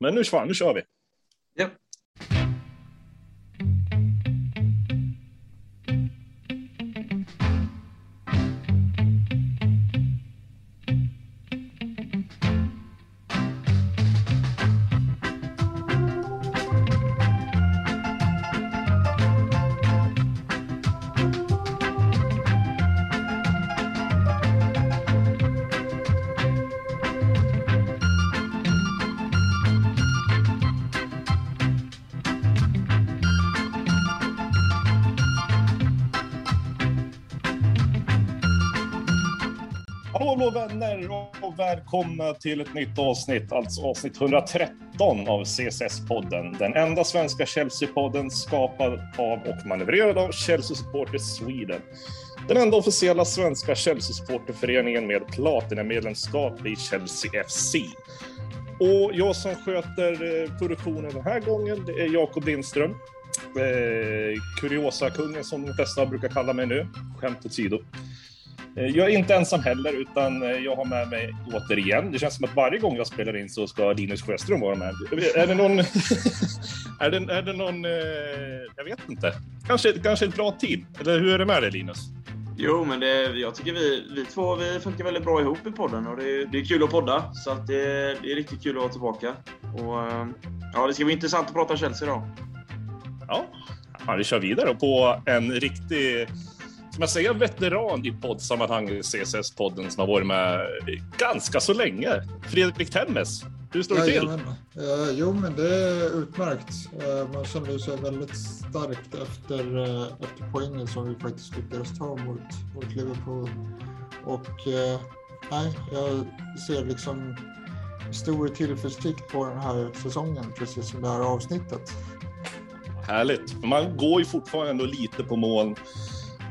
men nu, fan, nu kör vi. Ja. Välkomna till ett nytt avsnitt, alltså avsnitt 113 av CSS-podden. Den enda svenska Chelsea-podden skapad av och manövrerad av Chelsea Supporters Sweden. Den enda officiella svenska Chelsea-supporterföreningen med platinamedlemskap i Chelsea FC. Och jag som sköter eh, produktionen den här gången, det är Jakob Lindström. Eh, Kuriosa-kungen som de flesta brukar kalla mig nu, skämt åsido. Eh, Jag är inte ensam heller, utan eh, jag har med mig återigen. Det känns som att varje gång jag spelar in så ska Linus Sjöström vara med. Är det någon... är, det, är det någon... eh, Jag vet inte. Kanske, kanske ett bra team? Eller hur är det med dig Linus? Jo, men det, jag tycker vi, vi två vi funkar väldigt bra ihop i podden och det, det är kul att podda. Så att det, det är riktigt kul att vara tillbaka. Och, ja, det ska bli intressant att prata Chelsea idag. Ja, ja vi kör vidare på en riktig... Som jag säger, veteran i poddsammanhang, CSS-podden, som har varit med ganska så länge. Fredrik Temmes, hur står det till? Eh, jo, men det är utmärkt. Eh, man känner sig väldigt starkt efter, eh, efter poängen som vi faktiskt lyckades ta mot, mot Liverpool. Och eh, nej, jag ser liksom stor tillförsikt på den här säsongen, precis som det här avsnittet. Härligt. Man går ju fortfarande lite på moln.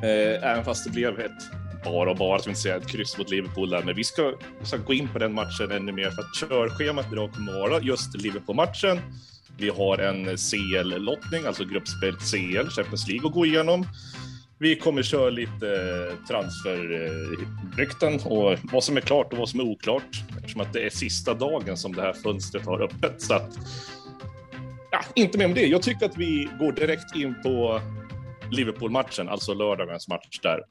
Eh, även fast det blev ett bara och bara, ska vi inte säga, ett kryss mot Liverpool där. Men vi ska, vi ska gå in på den matchen ännu mer för att körschemat idag kommer vara just Liverpool-matchen. Vi har en CL-lottning, alltså gruppspelet CL, Champions League, att gå igenom. Vi kommer köra lite transferrykten och vad som är klart och vad som är oklart eftersom att det är sista dagen som det här fönstret har öppet. Så att, ja, inte mer om det. Jag tycker att vi går direkt in på Liverpool-matchen, alltså lördagens match där.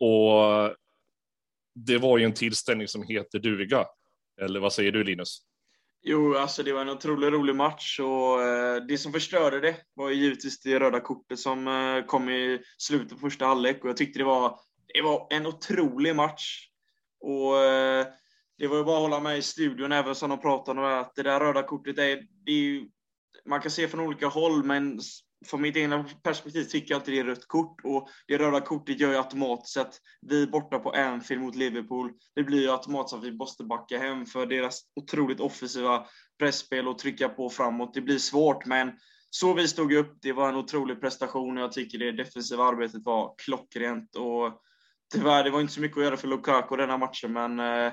Och det var ju en tillställning som heter duga. Eller vad säger du Linus? Jo, alltså det var en otroligt rolig match och eh, det som förstörde det var ju givetvis det röda kortet som eh, kom i slutet på första halvlek och jag tyckte det var, det var en otrolig match. Och eh, det var ju bara att hålla med i studion även som de pratade om att det där röda kortet är, det är ju, man kan se från olika håll men från mitt egna perspektiv tycker jag inte det är rött kort och det röda kortet gör ju automatiskt att vi borta på Anfield mot Liverpool, det blir ju automatiskt att vi måste backa hem för deras otroligt offensiva pressspel och trycka på framåt. Det blir svårt, men så vi stod upp. Det var en otrolig prestation och jag tycker det defensiva arbetet var klockrent och tyvärr, det var inte så mycket att göra för Lukaku den här matchen, men eh,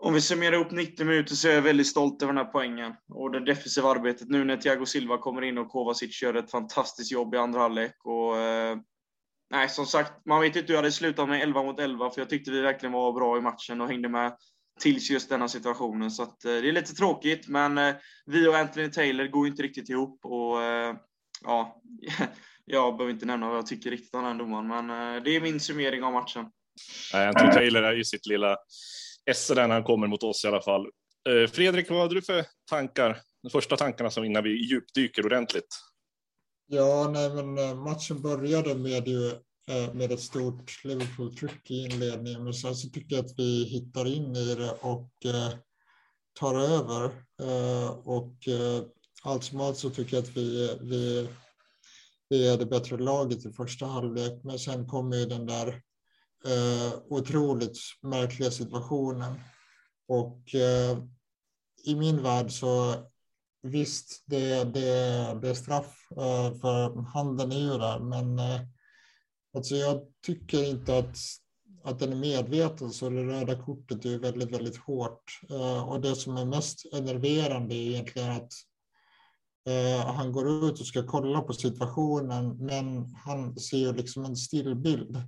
om vi summerar ihop 90 minuter så är jag väldigt stolt över den här poängen och det defensiva arbetet nu när Thiago Silva kommer in och Kovacic gör ett fantastiskt jobb i andra halvlek. Och, eh, nej, som sagt, man vet inte hur jag hade slutat med 11 mot 11 för jag tyckte vi verkligen var bra i matchen och hängde med tills just denna situationen. Så att, eh, det är lite tråkigt, men eh, vi och Anthony Taylor går inte riktigt ihop och eh, ja, jag behöver inte nämna vad jag tycker riktigt om den domaren, men eh, det är min summering av matchen. Nej, Anthony Taylor är ju sitt lilla esse där när han kommer mot oss i alla fall. Eh, Fredrik, vad hade du för tankar? De första tankarna som innan vi djupdyker ordentligt. Ja, nej, men eh, matchen började med, ju, med ett stort Liverpool-tryck i inledningen, men sen så tycker jag att vi hittar in i det och tar över. Och allt som allt så tycker jag att vi, vi, vi är det bättre laget i första halvlek, men sen kommer ju den där eh, otroligt märkliga situationen. Och eh, i min värld så visst, det, det, det är straff eh, för handen är ju där, men eh, alltså jag tycker inte att, att den är medveten, så det röda kortet är ju väldigt, väldigt hårt. Eh, och det som är mest enerverande är egentligen att Eh, han går ut och ska kolla på situationen, men han ser ju liksom en stillbild.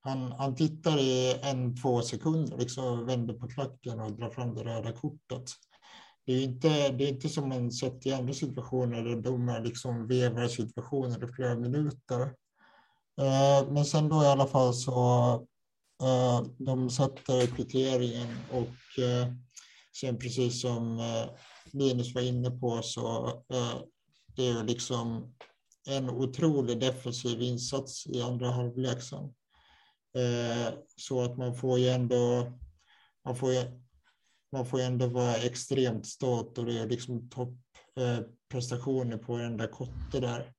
Han, han tittar i en, två sekunder, liksom vänder på klacken och drar fram det röda kortet. Det är inte, det är inte som man sett i andra situationer där domare liksom vevar situationer i flera minuter. Eh, men sen då i alla fall så eh, de sätter kvitteringen och eh, sen precis som eh, Linus var inne på så eh, det är liksom en otrolig defensiv insats i andra halvlek sen. Eh, så att man får ju ändå, man får ju, man får ändå vara extremt stolt och det är liksom topprestationer eh, på den där kotte där.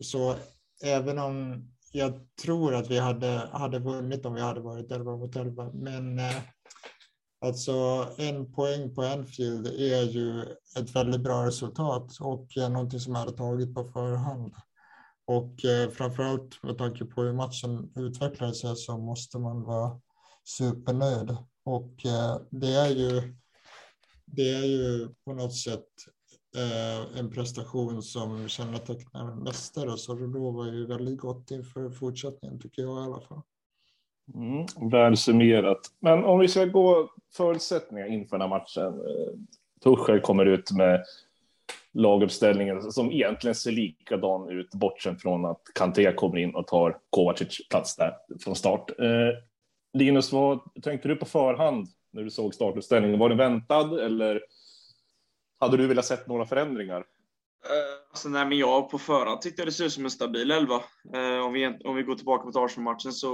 Så även om jag tror att vi hade, hade vunnit om vi hade varit 11 mot 11. Men eh, alltså en poäng på Anfield är ju ett väldigt bra resultat och någonting som jag hade tagit på förhand. Och eh, framförallt med tanke på hur matchen utvecklade sig så måste man vara supernöjd. Och eh, det är ju det är ju på något sätt eh, en prestation som kännetecknar en mästare. Så det lovar ju väldigt gott inför fortsättningen tycker jag i alla fall. Mm, väl summerat. Men om vi ska gå förutsättningar inför den här matchen. Eh, Tuchel kommer ut med laguppställningen som egentligen ser likadan ut, bortsett från att Kanté kommer in och tar Kovacic plats där från start. Eh, Linus, vad tänkte du på förhand när du såg startuppställningen? Var den väntad eller hade du velat sett några förändringar? Alltså, nej, men jag på förhand tyckte jag det såg ut som en stabil elva. Eh, om, vi, om vi går tillbaka på Arsenal-matchen så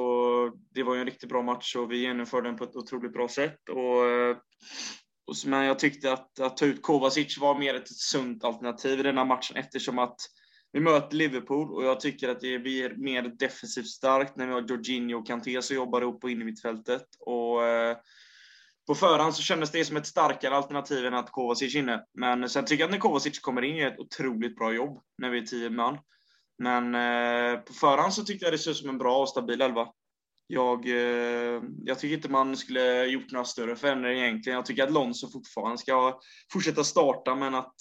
det var ju en riktigt bra match och vi genomförde den på ett otroligt bra sätt. Och, eh, och, men jag tyckte att, att ta ut Kovacic var mer ett sunt alternativ i denna matchen eftersom att vi möter Liverpool och jag tycker att det blir mer defensivt starkt när vi har Jorginho och Kanté som jobbar ihop på innermittfältet. Och på förhand så kändes det som ett starkare alternativ än att Kovacic inne. Men sen tycker jag att när Kovacic kommer in gör ett otroligt bra jobb när vi är tio man. Men eh, på förhand så tyckte jag det såg ut som en bra och stabil elva. Jag, eh, jag tycker inte man skulle gjort några större förändringar egentligen. Jag tycker att Lonzo fortfarande ska fortsätta starta, men att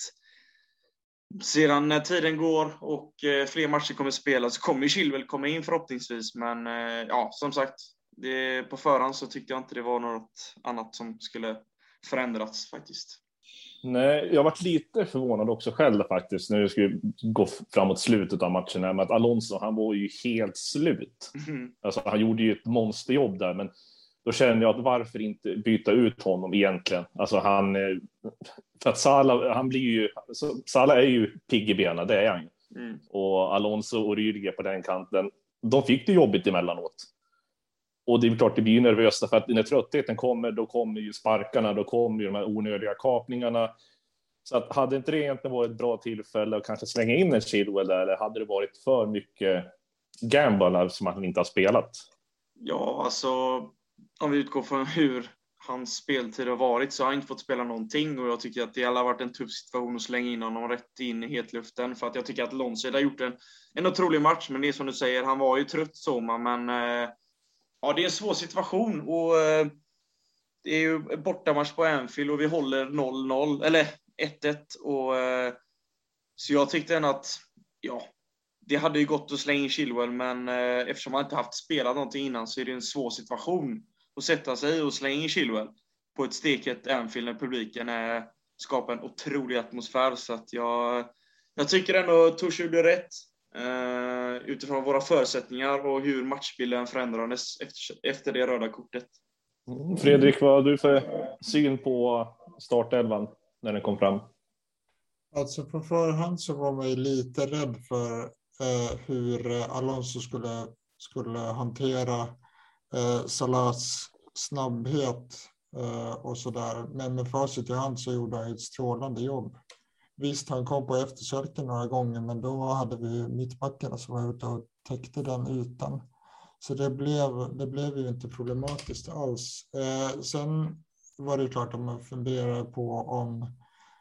sedan när tiden går och eh, fler matcher kommer spelas så kommer Chilwell komma in förhoppningsvis. Men eh, ja, som sagt, det, på förhand så tyckte jag inte det var något annat som skulle förändrats faktiskt. Nej, jag varit lite förvånad också själv faktiskt när det skulle gå framåt slutet av matchen med att Alonso, han var ju helt slut. Mm. Alltså, han gjorde ju ett monsterjobb där, men då kände jag att varför inte byta ut honom egentligen? Alltså han, eh, för att Salah, han blir ju, alltså, Salah är ju pigg i benen, det är han mm. Och Alonso och Rydiger på den kanten, de fick det jobbigt emellanåt. Och det är klart, det blir nervöst för att när tröttheten kommer, då kommer ju sparkarna, då kommer ju de här onödiga kapningarna. Så att hade inte det egentligen varit ett bra tillfälle att kanske slänga in en Chilwell där, eller hade det varit för mycket gamble som han inte har spelat? Ja, alltså om vi utgår från hur hans speltid har varit så har han inte fått spela någonting och jag tycker att det har varit en tuff situation att slänga in honom rätt in i hetluften för att jag tycker att Lonsed har gjort en, en otrolig match men det är som du säger, han var ju trött så men eh, Ja, det är en svår situation och eh, det är ju bortamatch på Anfield och vi håller 0-0, eller 1-1 och eh, så jag tyckte ändå att, ja, det hade ju gått att slänga in Chilwell, men eh, eftersom han inte haft spelat någonting innan så är det en svår situation att sätta sig och slänga in Chilwell på ett steket Anfield när publiken är, skapar en otrolig atmosfär. Så att jag, jag tycker ändå Tors gjorde rätt. Eh, utifrån våra förutsättningar och hur matchbilden förändrades efter, efter det röda kortet. Mm. Fredrik, vad har du för syn på startelvan när den kom fram? Alltså på förhand så var man ju lite rädd för eh, hur Alonso skulle, skulle hantera eh, Salahs snabbhet eh, och där. Men med facit i hand så gjorde han ett strålande jobb. Visst, han kom på eftersökning några gånger, men då hade vi mittbackarna som var ute och täckte den ytan. Så det blev, det blev ju inte problematiskt alls. Eh, sen var det klart att man funderade på om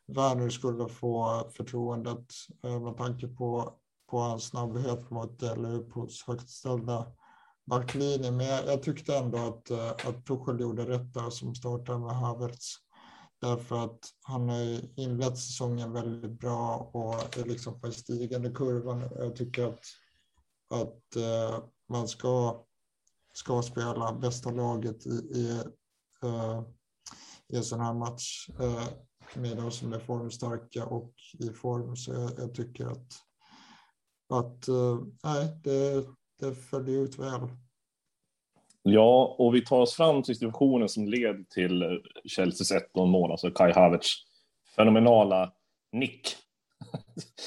Werner skulle få förtroendet eh, med tanke på, på hans snabbhet mot Liverpools högt ställda backlinje. Men jag, jag, tyckte ändå att, eh, att Tuchel gjorde rätt där som startade med Havertz. Därför att han har inlett säsongen väldigt bra och är liksom på en stigande kurva. Jag tycker att, att uh, man ska, ska spela bästa laget i, i, uh, i en sån här match uh, med de som är formstarka och i form. Så jag, jag tycker att, att nej, det, det följer ut väl. Ja, och vi tar oss fram till situationen som led till Chelseas 1-0 mål, alltså Kai Havertz fenomenala nick.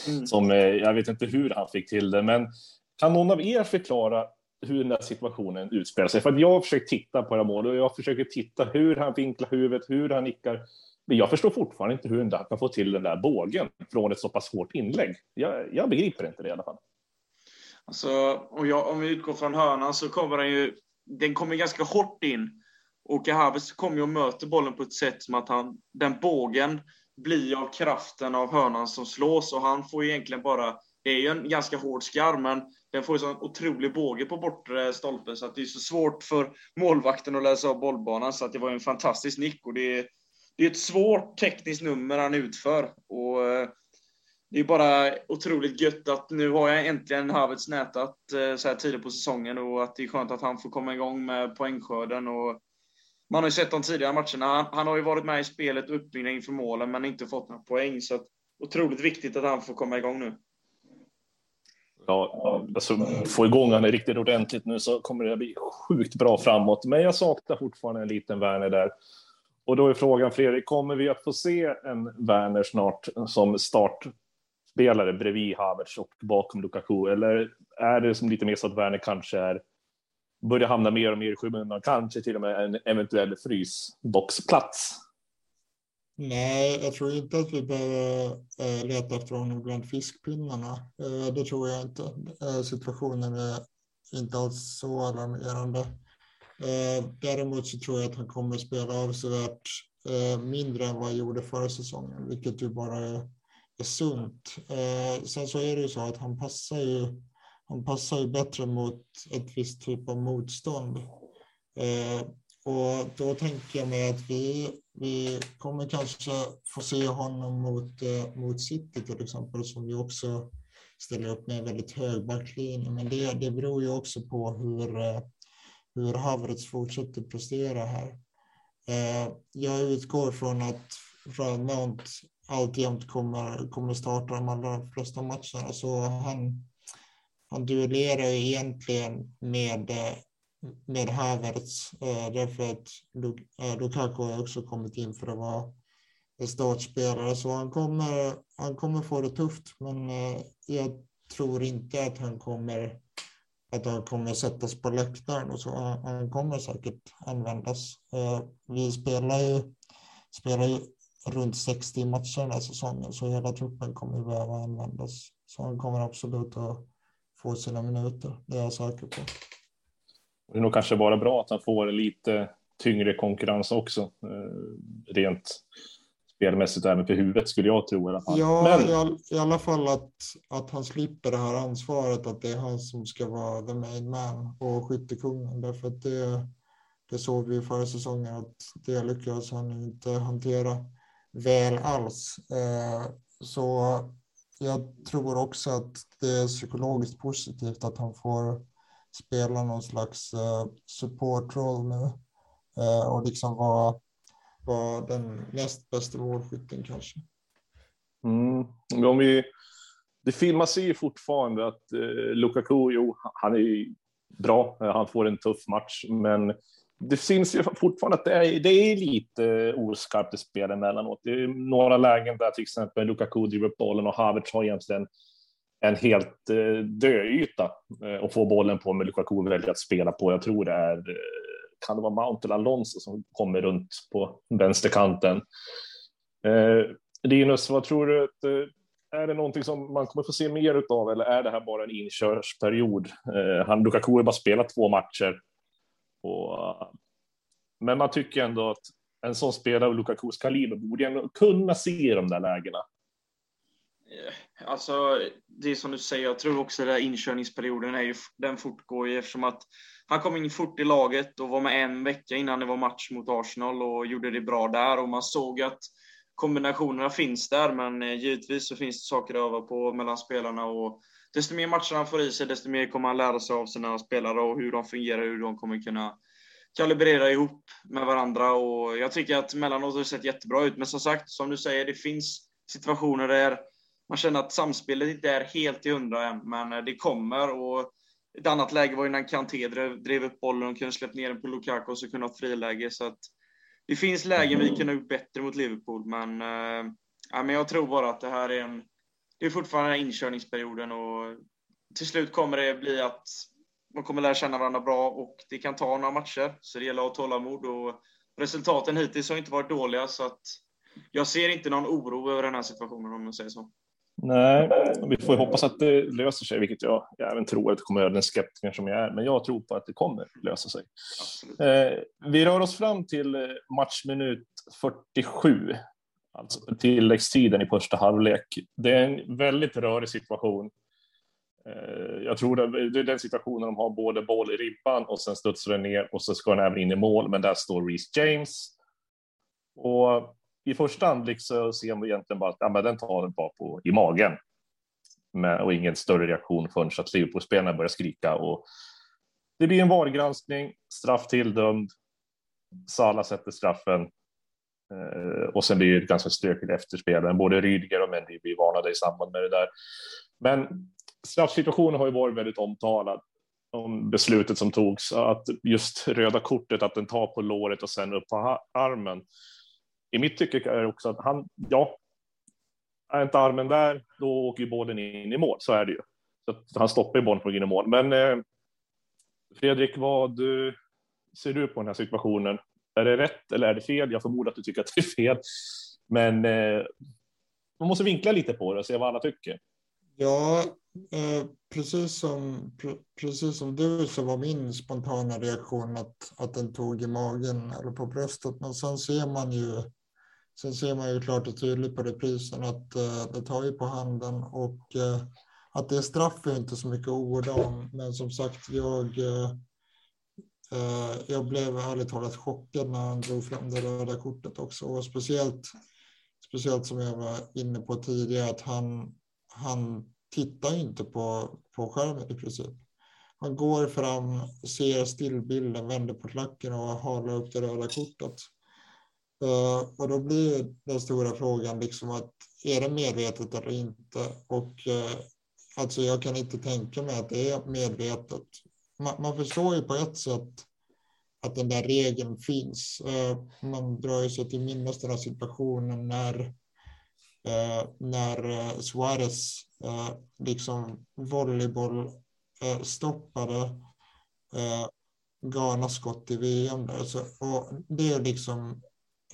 Mm. Som, eh, jag vet inte hur han fick till det, men kan någon av er förklara hur den där situationen utspelar sig? För att jag har försökt titta på det målet och jag försöker titta hur han vinklar huvudet, hur han nickar. Men jag förstår fortfarande inte hur han kan få till den där bågen från ett så pass hårt inlägg. Jag, jag begriper inte det i alla fall. Alltså, om, jag, om vi utgår från hörnan så kommer den ju den kommer ganska hårt in. Och Havertz kommer och möter bollen på ett sätt som att han, den bågen blir av kraften av hörnan som slås och han får egentligen bara, det är ju en ganska hård skarv men den får ju sån otrolig båge på bortre stolpen så att det är så svårt för målvakten att läsa av bollbanan så att det var en fantastisk nick och det är, det är ett svårt tekniskt nummer han utför och eh, det är bara otroligt gött att nu har jag äntligen Havertz nätat eh, så här tidigt på säsongen och att det är skönt att han får komma igång med poängskörden. Och man har ju sett de tidigare matcherna. Han, han har ju varit med i spelet och uppbyggnaden inför målen men inte fått några poäng. Så att, otroligt viktigt att han får komma igång nu. Ja, alltså få igång honom riktigt ordentligt nu så kommer det bli sjukt bra framåt. Men jag saknar fortfarande en liten Werner där. Och då är frågan Fredrik, kommer vi att få se en Werner snart som start spelare bredvid Havertz och bakom Lukaku? Eller är det som lite mer så att Werner kanske är börjar hamna mer och mer i skymundan, kanske till och med en eventuell frysboxplats? Nej, jag tror inte att vi behöver eh, leta efter honom bland fiskpinnarna. Eh, det tror jag inte. Eh, situationen är inte alls så alarmerande. Däremot så tror jag att han kommer att spela avsevärt mindre än vad han gjorde förra säsongen, vilket ju bara är sunt. Eh, sen så är det ju så att han passar ju, han passar ju bättre mot ett visst typ av motstånd. Eh, och då tänker jag mig att vi, vi kommer kanske få se honom mot, eh, mot City till exempel, som vi också ställer upp med en väldigt hög backlinje. Men det, det beror ju också på hur, eh, hur Havertz fortsätter prestera här. Eh, jag utgår från att från Mount alltjämt kommer, kommer starta de allra flesta matcherna. Så han, han duellerar egentligen med, med Havertz eh, därför att eh, Lukaku har också kommit in för att vara en startspelare. Så han kommer, han kommer få det tufft, men eh, jag tror inte att han kommer att han kommer sättas på läktaren och så. Han kommer säkert användas. Eh, vi spelar ju, spelar ju runt 60 matcher den här säsongen, så hela truppen kommer behöva användas. Så han kommer absolut att få sina minuter, det är jag säker på. Det är nog kanske bara bra att han får lite tyngre konkurrens också, eh, rent spelmässigt även för huvudet skulle jag tro i alla fall. Ja, Men... i, all, i alla fall att, att han slipper det här ansvaret att det är han som ska vara the main man och skyttekungen därför att det, det såg vi förra säsongen att det lyckades han inte hantera väl alls. Eh, så jag tror också att det är psykologiskt positivt att han får spela någon slags eh, supportroll nu eh, och liksom vara, vara den näst bästa målskytten kanske. Mm. Om vi, det filmas ju fortfarande att eh, Lukaku, jo, han är bra, han får en tuff match, men det syns ju fortfarande att det är, det är lite oskarpt i spel emellanåt. Det är några lägen där till exempel Lukaku driver upp bollen och Havertz har egentligen en helt eh, döyta eh, och får bollen på, men Lukaku väljer att spela på. Jag tror det är, eh, kan det vara Mount eller Alonso som kommer runt på vänsterkanten. Linus, vad tror du? Att, är det någonting som man kommer få se mer av eller är det här bara en inkörsperiod? Han, Lukaku har bara spelat två matcher och, eh, men man tycker ändå att en sån spelare av Lukakus kaliber borde ändå kunna se i de där lägena. Eh, alltså, det är som du säger, jag tror också att inkörningsperioden är ju, den fortgår ju eftersom att han kom in fort i laget och var med en vecka innan det var match mot Arsenal och gjorde det bra där och man såg att kombinationerna finns där men eh, givetvis så finns det saker att öva på mellan spelarna och desto mer matcher han får i sig desto mer kommer han lära sig av sina spelare och hur de fungerar, hur de kommer kunna kalibrera ihop med varandra och jag tycker att mellanåt har det sett jättebra ut men som sagt, som du säger, det finns situationer där man känner att samspelet inte är helt i hundra än, men eh, det kommer. Och ett annat läge var ju när Kanté drev, drev upp bollen och kunde släppt ner den på Lukaku och så kunde ha friläge. Så att det finns lägen vi kunde ha gjort bättre mot Liverpool, men, äh, men jag tror bara att det här är en... Det är fortfarande inkörningsperioden och till slut kommer det bli att man kommer lära känna varandra bra och det kan ta några matcher. Så det gäller att ha tålamod och resultaten hittills har inte varit dåliga så att jag ser inte någon oro över den här situationen om man säger så. Nej, vi får hoppas att det löser sig, vilket jag, jag även tror att det kommer göra, den skeptiker som jag är. Men jag tror på att det kommer lösa sig. Eh, vi rör oss fram till eh, matchminut 47, alltså tilläggstiden i första halvlek. Det är en väldigt rörig situation. Eh, jag tror det, det är den situationen de har både boll i ribban och sen studsar den ner och så ska den även in i mål, men där står Reece James. Och i första anblick så ser man egentligen bara att ja, men den tar den bara på i magen. Med, och ingen större reaktion förrän att Liverpool-spelarna börjar skrika. Och det blir en VAR-granskning, straff tilldömd. Sala sätter straffen. Eh, och sen blir det ett ganska stökigt efterspel. Både Rydiger och Mendy blir varnade i samband med det där. Men straffsituationen har ju varit väldigt omtalad om beslutet som togs, att just röda kortet, att den tar på låret och sen upp på armen i mitt tycke är det också att han, ja, är inte armen där, då åker ju bollen in i mål. Så är det ju. Så han stoppar ju bollen från in i mål. Men eh, Fredrik, vad eh, ser du på den här situationen? Är det rätt eller är det fel? Jag förmodar att du tycker att det är fel, men eh, man måste vinkla lite på det och se vad alla tycker. Ja, eh, precis, som, pre, precis som du så var min spontana reaktion att, att den tog i magen eller på bröstet. Men sen ser man ju Sen ser man ju klart och tydligt på reprisen att eh, det tar ju på handen och eh, att det är straff är inte så mycket att orda om. Men som sagt, jag, eh, jag blev ärligt talat chockad när han drog fram det röda kortet också. Och speciellt, speciellt som jag var inne på tidigare, att han, han tittar inte på, på skärmen i princip. Han går fram, ser stillbilden, vänder på klacken och halar upp det röda kortet. Uh, och då blir den stora frågan liksom att är det medvetet eller inte? Och uh, alltså jag kan inte tänka mig att det är medvetet. Man, man förstår ju på ett sätt att den där regeln finns. Uh, man drar ju sig till minnes den här situationen när när Suarez liksom volleyboll stoppade Ghanas skott i VM. Där. Så, och det är liksom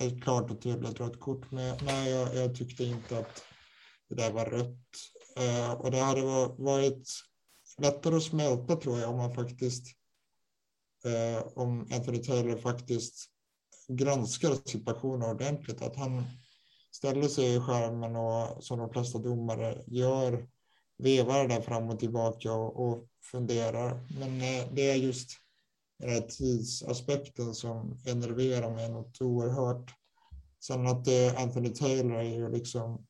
är klart och tydligt rött kort. Men nej, jag, jag tyckte inte att det där var rött. Eh, och det hade varit lättare att smälta tror jag om man faktiskt eh, om Anthony Taylor faktiskt granskar situationen ordentligt. Att han ställer sig i skärmen och som de flesta domare gör vevar där fram och tillbaka och, och funderar. Men eh, det är just tidsaspekten som enerverar mig något oerhört. Sen att det är Anthony Taylor är ju liksom,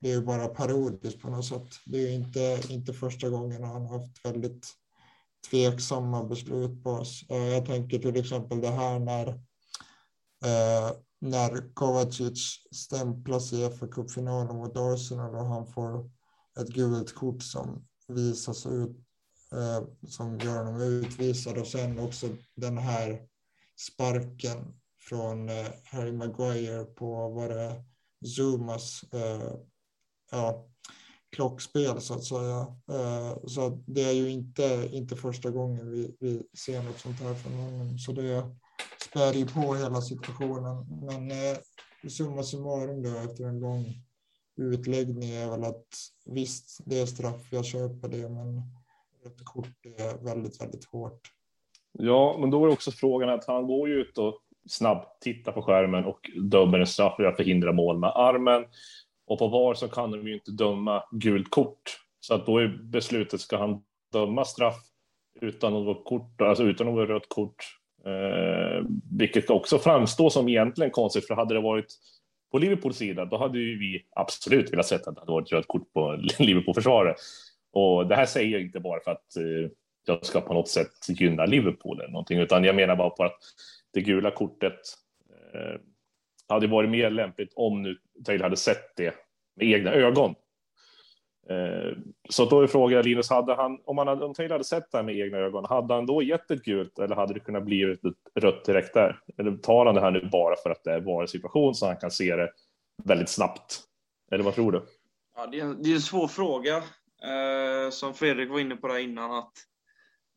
det är ju bara parodiskt på något sätt. Det är inte, inte första gången han har haft väldigt tveksamma beslut på oss. Eh, jag tänker till exempel det här när, eh, när Kovacic stämplas i FA-cupfinalen mot Arsenal och han får ett gult kort som visas ut Eh, som gör honom utvisad och sen också den här sparken från eh, Harry Maguire på var det Zumas eh, ja, klockspel så att säga. Eh, så det är ju inte, inte första gången vi, vi ser något sånt här från honom. Så det spär ju på hela situationen. Men eh, summa summarum då efter en lång utläggning är väl att visst, det är straff, jag köper det, men rött kort eh, väldigt, väldigt hårt. Ja, men då är också frågan att han går ju ut och snabbt tittar på skärmen och dömer en straff för att förhindra mål med armen. Och på VAR så kan de ju inte döma gult kort. Så att då är beslutet, ska han döma straff utan något kort, alltså utan något rött kort? Eh, vilket också framstår som egentligen konstigt, för hade det varit på Liverpools sida, då hade ju vi absolut velat sett att det hade varit rött kort på Liverpool-försvaret. Och det här säger jag inte bara för att eh, jag ska på något sätt gynna Liverpool eller någonting, utan jag menar bara på att det gula kortet eh, hade varit mer lämpligt om nu Taylor hade sett det med egna ögon. Eh, så då är frågan, Linus, hade han, om, han hade, om Taylor hade sett det här med egna ögon, hade han då gett ett gult eller hade det kunnat bli ett rött direkt där? Eller tar han det här nu bara för att det var en situation så han kan se det väldigt snabbt? Eller vad tror du? Ja, det, är en, det är en svår fråga. Eh, som Fredrik var inne på där innan, att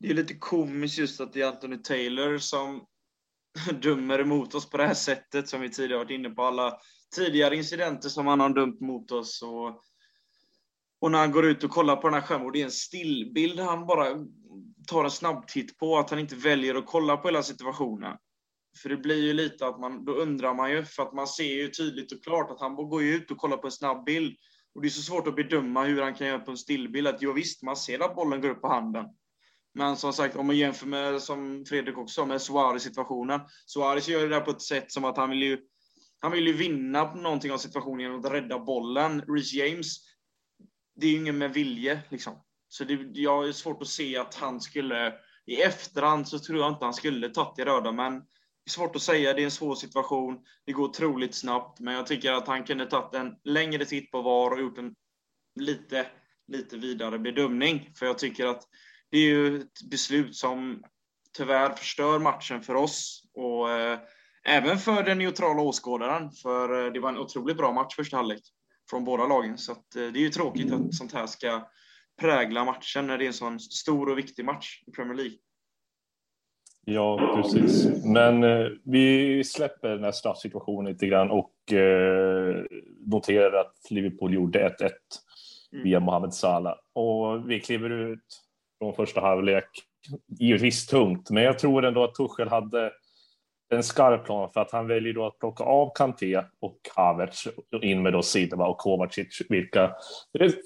det är lite komiskt just att det är Anthony Taylor som dömer emot oss på det här sättet, som vi tidigare varit inne på. Alla tidigare incidenter som han har dömt mot oss. Och, och när han går ut och kollar på den här skärmen och det är en stillbild han bara tar en snabbtitt på, att han inte väljer att kolla på hela situationen. För det blir ju lite att man, då undrar man ju, för att man ser ju tydligt och klart att han går ut och kollar på en snabb bild. Och det är så svårt att bedöma hur han kan göra på en stillbild. Att jo, visst, man ser att bollen går upp på handen. Men som sagt, om man jämför med, som Fredrik också med Suarez-situationen. Suarez gör det där på ett sätt som att han vill ju, han vill ju vinna någonting av situationen genom att rädda bollen. Reece James, det är ju ingen med vilje liksom. Så det, jag är svårt att se att han skulle, i efterhand så tror jag inte han skulle tagit det röda, men svårt att säga, det är en svår situation, det går otroligt snabbt, men jag tycker att han kunde tagit en längre titt på VAR och gjort en lite, lite vidare bedömning. För jag tycker att det är ju ett beslut som tyvärr förstör matchen för oss och eh, även för den neutrala åskådaren. För eh, det var en otroligt bra match första halvlek från båda lagen. Så att, eh, det är ju tråkigt att sånt här ska prägla matchen när det är en sån stor och viktig match i Premier League. Ja, precis. Men eh, vi släpper den här straffsituationen lite grann och eh, noterar att Liverpool gjorde 1-1 mm. via Mohamed Salah. Och vi kliver ut från första halvlek. Givetvis tungt, men jag tror ändå att Tuchel hade en skarp plan för att han väljer då att plocka av Kanté och Havertz in med då Silva och Kovacic, vilka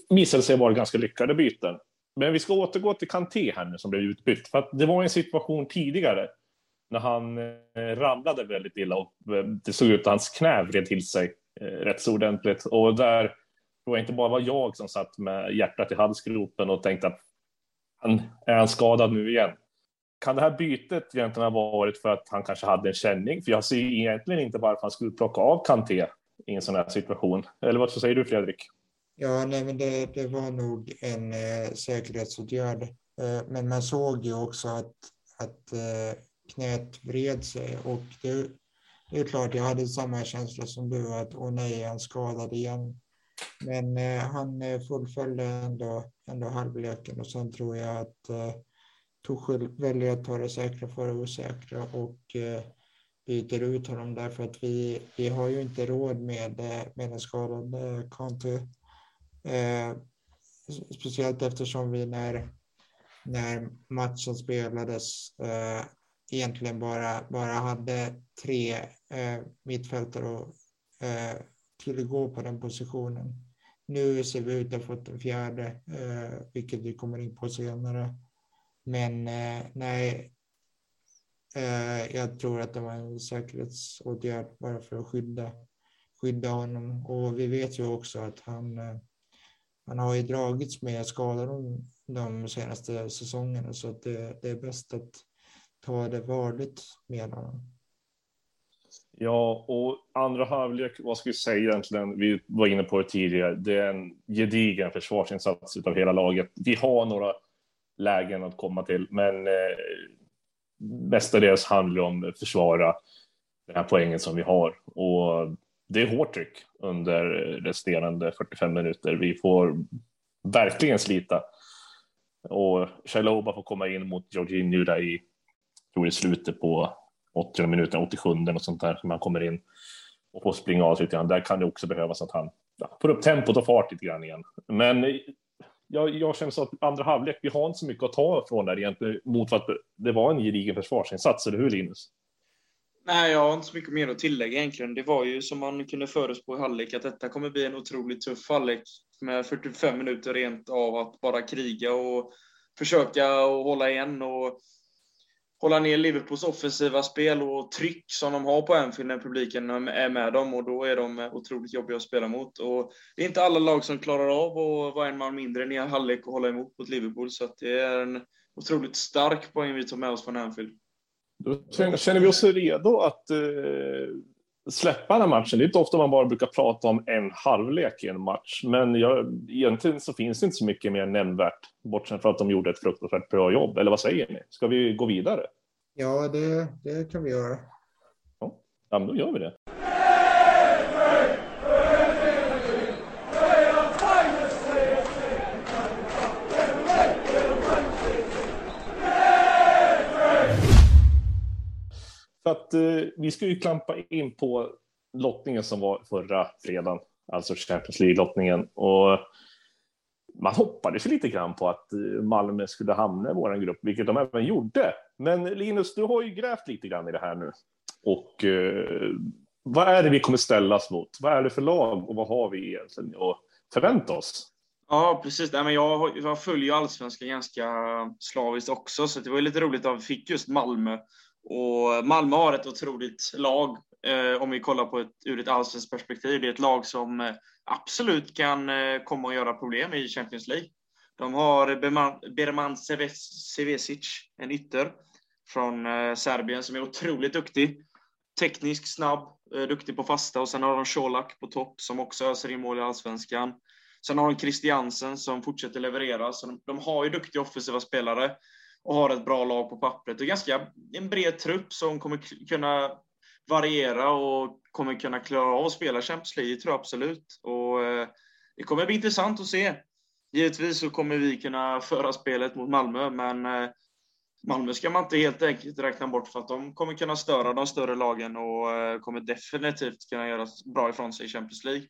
visade sig vara ganska lyckade byten. Men vi ska återgå till Kanté här nu som blev utbytt, för att det var en situation tidigare när han eh, ramlade väldigt illa och eh, det såg ut att hans knä vred till sig eh, rätt så ordentligt. Och där tror jag inte bara var jag som satt med hjärtat i halsgropen och tänkte att han, är han skadad nu igen? Kan det här bytet egentligen ha varit för att han kanske hade en känning? För jag ser egentligen inte varför han skulle plocka av Kanté i en sån här situation. Eller vad säger du Fredrik? Ja, nej, men det, det var nog en eh, säkerhetsåtgärd. Eh, men man såg ju också att, att eh, knät vred sig och det, det är klart, jag hade samma känsla som du att åh nej, han skadad igen. Men eh, han eh, fullföljde ändå, ändå halvleken och sen tror jag att eh, Tuchel väljer att ta det säkra för det osäkra och eh, byter ut honom därför att vi, vi har ju inte råd med, eh, med en skadad eh, Conte. Eh, speciellt eftersom vi när, när matchen spelades eh, egentligen bara, bara hade tre eh, mittfältare och, eh, tillgå på den positionen. Nu ser vi ut att ha fått en fjärde, eh, vilket vi kommer in på senare. Men eh, nej, eh, jag tror att det var en säkerhetsåtgärd bara för att skydda, skydda honom. Och vi vet ju också att han, eh, man han har ju dragits med skador de, de senaste säsongerna så att det, det är bäst att ta det varligt med honom. Ja, och andra halvlek, vad ska vi säga egentligen? Vi var inne på det tidigare. Det är en gedigen försvarsinsats av hela laget. Vi har några lägen att komma till, men eh, mestadels handlar det om att försvara den här poängen som vi har. Och det är hårt tryck under resterande 45 minuter. Vi får verkligen slita. Och Chaloba får komma in mot Jorginho där i, tror i slutet på 80 minuter, 87 och sånt där, som han kommer in och får springa av lite grann. Där kan det också behövas att han ja, får upp tempot och fart lite grann igen. Men jag, jag känner så att andra halvlek, vi har inte så mycket att ta från där egentligen mot att det var en gedigen försvarsinsats, eller hur Linus? Nej, jag har inte så mycket mer att tillägga egentligen. Det var ju som man kunde förutspå i halvlek att detta kommer bli en otroligt tuff halvlek med 45 minuter rent av att bara kriga och försöka och hålla igen och hålla ner Liverpools offensiva spel och tryck som de har på Anfield när publiken är med dem och då är de otroligt jobbiga att spela mot. Och det är inte alla lag som klarar av att vara en man mindre i halvlek och hålla emot mot Liverpool så att det är en otroligt stark poäng vi tar med oss från Anfield. Då känner vi oss redo att eh, släppa den här matchen. Det är inte ofta man bara brukar prata om en halvlek i en match, men jag, egentligen så finns det inte så mycket mer nämnvärt, bortsett från att de gjorde ett fruktansvärt bra jobb. Eller vad säger ni? Ska vi gå vidare? Ja, det, det kan vi göra. Ja, ja då gör vi det. För att eh, vi ska ju klampa in på lottningen som var förra fredagen, alltså Champions League-lottningen. Och man hoppades ju lite grann på att eh, Malmö skulle hamna i vår grupp, vilket de även gjorde. Men Linus, du har ju grävt lite grann i det här nu. Och eh, vad är det vi kommer ställas mot? Vad är det för lag och vad har vi egentligen att förvänta oss? Ja, precis. Nej, men jag, jag följer allsvenskan ganska slaviskt också, så det var lite roligt att vi fick just Malmö och Malmö har ett otroligt lag eh, om vi kollar på ett, ur ett allsvenskt perspektiv. Det är ett lag som eh, absolut kan eh, komma att göra problem i Champions League. De har Berman Sevesic, en ytter från eh, Serbien som är otroligt duktig. Teknisk, snabb, eh, duktig på fasta och sen har de Colak på topp som också öser in mål i allsvenskan. Sen har de Christiansen som fortsätter leverera. Så de, de har ju duktiga offensiva spelare och har ett bra lag på pappret. Och ganska en bred trupp som kommer kunna variera och kommer kunna klara av att spela Champions League, tror jag absolut. Och eh, det kommer bli intressant att se. Givetvis så kommer vi kunna föra spelet mot Malmö, men eh, Malmö ska man inte helt enkelt räkna bort för att de kommer kunna störa de större lagen och eh, kommer definitivt kunna göra bra ifrån sig i Champions League.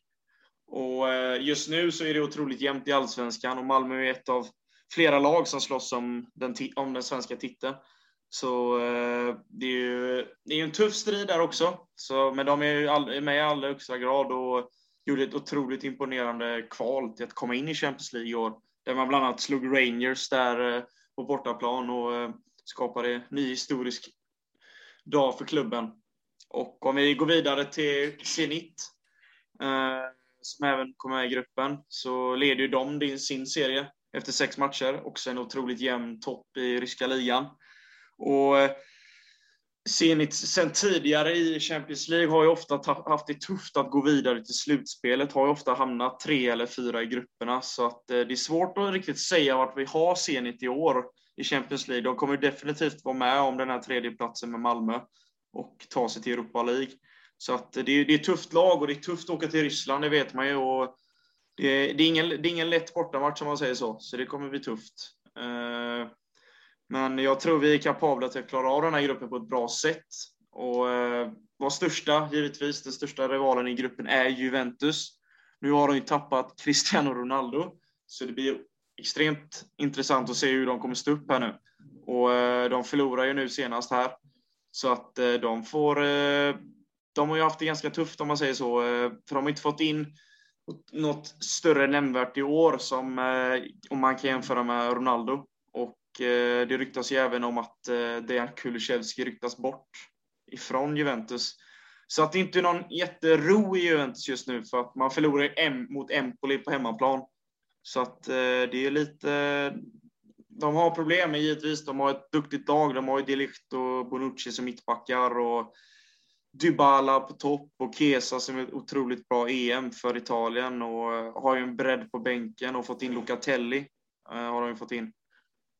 Och just nu så är det otroligt jämnt i allsvenskan och Malmö är ett av flera lag som slåss om den, om den svenska titeln. Så eh, det är ju det är en tuff strid där också. Så, men de är ju all, med i allra högsta grad och gjorde ett otroligt imponerande kval till att komma in i Champions League i år. Där man bland annat slog Rangers där eh, på bortaplan och eh, skapade ny historisk dag för klubben. Och om vi går vidare till Zenit, eh, som även kommer med i gruppen, så leder ju de sin serie efter sex matcher. Också en otroligt jämn topp i ryska ligan. Och eh, Zenit sen tidigare i Champions League har ju ofta haft det tufft att gå vidare till slutspelet, har ju ofta hamnat tre eller fyra i grupperna, så att eh, det är svårt att riktigt säga vart vi har Zenit i år i Champions League. De kommer definitivt vara med om den här tredjeplatsen med Malmö och ta sig till Europa League. Så att eh, det är, det är ett tufft lag och det är tufft att åka till Ryssland, det vet man ju. Och det, är, det, är ingen, det är ingen lätt bortamatch om man säger så, så det kommer bli tufft. Eh, men jag tror vi är kapabla till att klara av den här gruppen på ett bra sätt. Och eh, vår största, givetvis, den största rivalen i gruppen är Juventus. Nu har de ju tappat Cristiano Ronaldo, så det blir extremt intressant att se hur de kommer stå upp här nu. Och eh, de förlorar ju nu senast här, så att de får... De har ju haft det ganska tufft om man säger så, för de har inte fått in något större nämnvärt i år som eh, om man kan jämföra med Ronaldo. Och eh, det ryktas ju även om att eh, Dejan Kulusevski ryktas bort ifrån Juventus. Så att det inte är någon jättero i Juventus just nu för att man förlorar M mot Empoli på hemmaplan. Så att eh, det är lite... De har problem givetvis. De har ett duktigt lag. De har ju Delicht och Bonucci som mittbackar och Dybala på topp och Kesa som är ett otroligt bra EM för Italien och har ju en bredd på bänken och fått in Locatelli. Uh, har de ju fått in.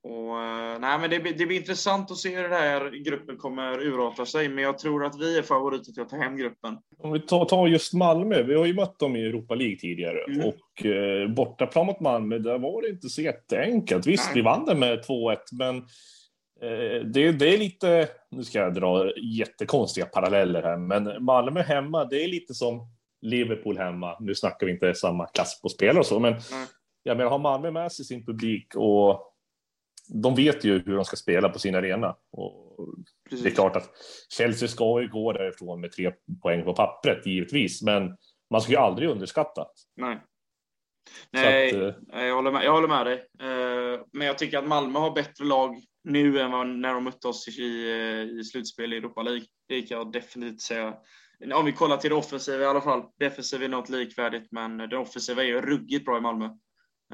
Och, uh, nej, men det, det blir intressant att se hur den här gruppen kommer urarta sig, men jag tror att vi är favoriter till att ta hem gruppen. Om vi tar, tar just Malmö, vi har ju mött dem i Europa League tidigare mm. och eh, bortaplan mot Malmö, där var det inte så jätteenkelt. Visst, nej. vi vann det med 2-1, men Eh, det, det, är lite, nu ska jag dra jättekonstiga paralleller här, men Malmö hemma, det är lite som Liverpool hemma. Nu snackar vi inte samma klass på spelare och så, men mm. jag menar, har Malmö med sig sin publik och de vet ju hur de ska spela på sin arena. Och det är klart att Chelsea ska ju gå därifrån med tre poäng på pappret, givetvis, men man ska ju aldrig underskatta. Nej. Nej, att, eh, jag, håller med, jag håller med dig. Eh, men jag tycker att Malmö har bättre lag nu än vad, när de mötte oss i, i slutspel i Europa League. Det kan jag definitivt säga. Om vi kollar till det offensiva i alla fall. Defensiv är något likvärdigt, men det offensiva är ju ruggigt bra i Malmö.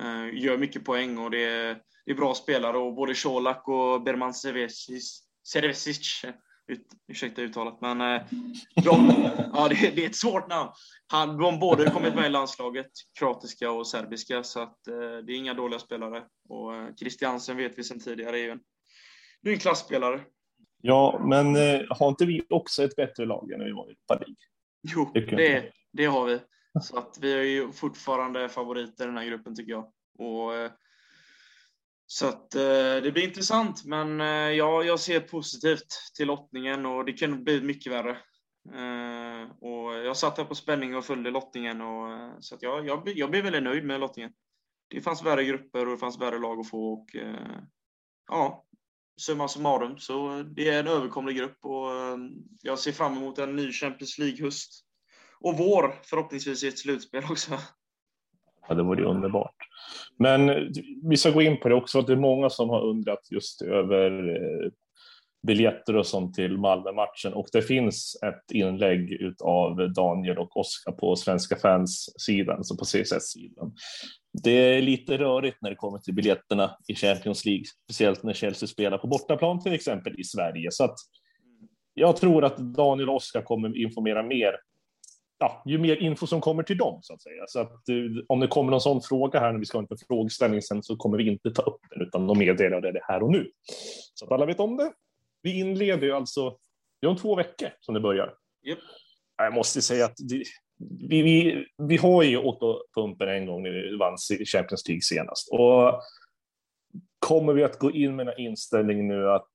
Eh, gör mycket poäng och det är, det är bra spelare och både Colak och Berman Cervesic. ut, ursäkta uttalet, men eh, de, ja, det, det, är ett svårt namn. Han, de båda kommit med i landslaget, kroatiska och serbiska, så att, eh, det är inga dåliga spelare. Och Christiansen vet vi sedan tidigare är ju en, är en klassspelare. Ja, men eh, har inte vi också ett bättre lag än vi var i Europa Jo, det, det har vi. Så att vi är ju fortfarande favoriter i den här gruppen tycker jag. Och eh, så att, eh, det blir intressant, men ja, jag ser positivt till lottningen och det kan bli mycket värre. Och jag satt här på spänning och följde lottningen och, så att jag, jag, jag blev väldigt nöjd med lottningen. Det fanns värre grupper och det fanns värre lag att få och ja, summa summarum så eh, det är en överkomlig grupp och eh, jag ser fram emot en ny Champions League-höst och vår förhoppningsvis i ett slutspel också. Ja, det vore underbart. Men eh, vi ska gå in på det också, att det är många som har undrat just över biljetter och sånt till Malmö-matchen och det finns ett inlägg av Daniel och Oskar på Svenska fans-sidan, alltså på CSS-sidan. Det är lite rörigt när det kommer till biljetterna i Champions League, speciellt när Chelsea spelar på bortaplan till exempel i Sverige. Så att jag tror att Daniel och Oskar kommer informera mer ja, ju mer info som kommer till dem så att säga. Så att eh, om det kommer någon sån fråga här när vi ska ha en frågeställning sen så kommer vi inte ta upp den utan de meddelar det här och nu. Så att alla vet om det. Vi inleder ju alltså, det är om två veckor som det börjar. Yep. Jag måste säga att det, vi, vi, vi har ju åkt på pumpen en gång när vi vann Champions League senast och kommer vi att gå in med en inställning nu att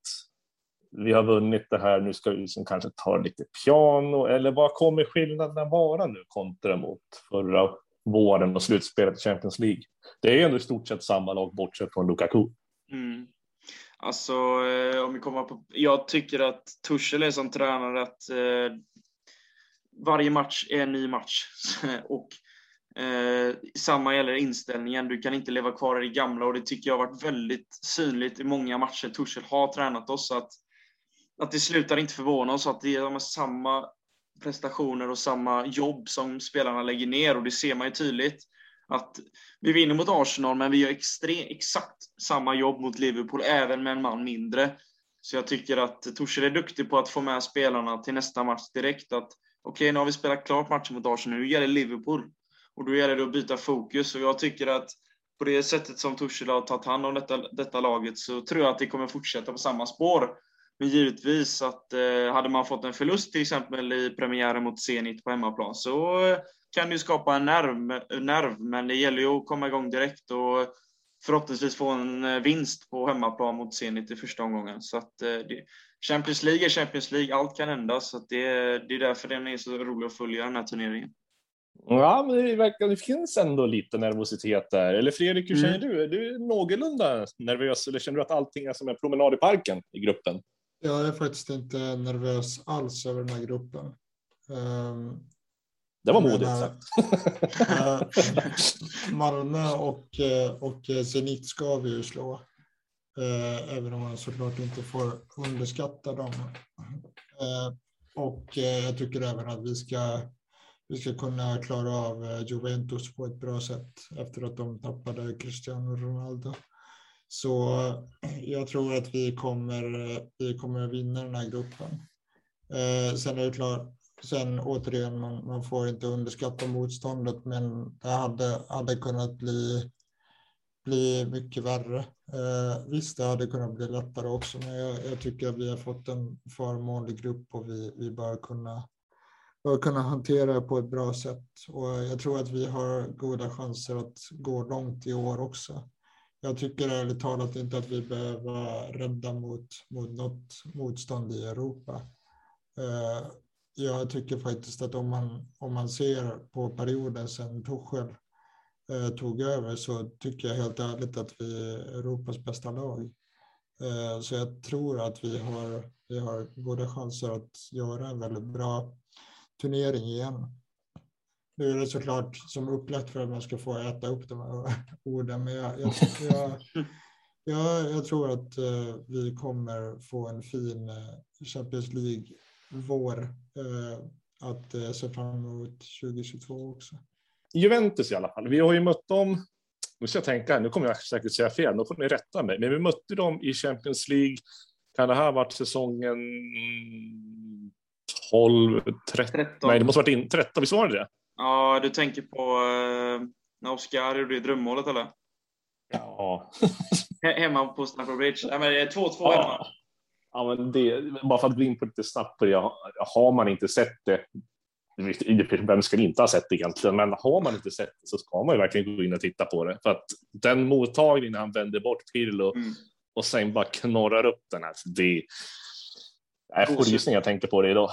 vi har vunnit det här, nu ska vi liksom kanske ta lite piano, eller vad kommer skillnaderna vara nu kontra mot förra våren och slutspelet i Champions League? Det är ju ändå i stort sett samma lag bortsett från Lukaku. Mm. Alltså, eh, om vi kommer på... Jag tycker att Tuchel är som tränare att eh, varje match är en ny match. och eh, samma gäller inställningen. Du kan inte leva kvar i det gamla och det tycker jag har varit väldigt synligt i många matcher Tuchel har tränat oss. Att att det slutar inte förvåna oss att det är samma prestationer och samma jobb som spelarna lägger ner och det ser man ju tydligt. Att vi vinner mot Arsenal men vi gör extre, exakt samma jobb mot Liverpool även med en man mindre. Så jag tycker att Torshäll är duktig på att få med spelarna till nästa match direkt. Att okej, okay, nu har vi spelat klart matchen mot Arsenal, nu gäller det Liverpool. Och då gäller det att byta fokus och jag tycker att på det sättet som Torshäll har tagit hand om detta, detta laget så tror jag att det kommer fortsätta på samma spår. Men givetvis att eh, hade man fått en förlust till exempel i premiären mot Zenit på hemmaplan så eh, kan ju skapa en nerv, nerv, men det gäller ju att komma igång direkt och förhoppningsvis få en eh, vinst på hemmaplan mot Zenit i första omgången. Så att, eh, det, Champions League är Champions League, allt kan hända, så att det, det är därför den är så rolig att följa den här turneringen. Ja, men det, verkar, det finns ändå lite nervositet där. Eller Fredrik, hur känner mm. du? Är du någorlunda nervös eller känner du att allting är som en promenad i parken i gruppen? Jag är faktiskt inte nervös alls över den här gruppen. Um, det var modigt sagt. Malmö och, eh, och Zenit ska vi ju slå. Uh, även om man såklart inte får underskatta dem. Och jag tycker även att vi ska, vi ska kunna klara av Juventus på ett bra sätt efter att de tappade Cristiano Ronaldo. Så jag tror att vi kommer, vi kommer vinna den här gruppen. Eh, sen är det klart, sen återigen, man, man får inte underskatta motståndet, men det hade, hade kunnat bli, bli mycket värre. Eh, visst, det hade kunnat bli lättare också, men jag, jag tycker att vi har fått en förmånlig grupp och vi, vi bör kunna bör kunna hantera det på ett bra sätt. Och jag tror att vi har goda chanser att gå långt i år också jag tycker ärligt talat inte att vi behöver vara rädda mot, mot något motstånd i Europa. Eh, jag tycker faktiskt att om man, om man ser på perioden sedan Tuchel eh, tog över så tycker jag helt ärligt att vi är Europas bästa lag. Eh, så jag tror att vi har, vi har goda chanser att göra en väldigt bra turnering igen. Nu är det såklart som upplagt för att man ska få äta upp de här orden, men jag, jag, jag, jag, jag tror att eh, vi kommer få en fin eh, Champions League uh, att se fram emot 2022 också. Juventus i alla fall. Vi har ju mött dem, nu ska jag tänka, nu kommer jag säkert säga fel, då får ni rätta mig, men vi mötte dem i Champions League. Kan det här ha varit säsongen 12, 13? Nej, det måste ha varit in, 13, visst var det det? Ja, du tänker på eh, när Oskar gjorde drömmålet eller? Ja. hemma på Stamford Bridge. Ja, men 2-2 ja. hemma. Ja, men det, bara för att gå in på lite snabbt på det. Har man inte sett det, vem ska inte ha sett det egentligen, men har man inte sett det så ska man ju verkligen gå in och titta på det. För att den mottagningen han vänder bort Pirlo mm. och sen bara knorrar upp den här, det är får jag tänkte på det idag.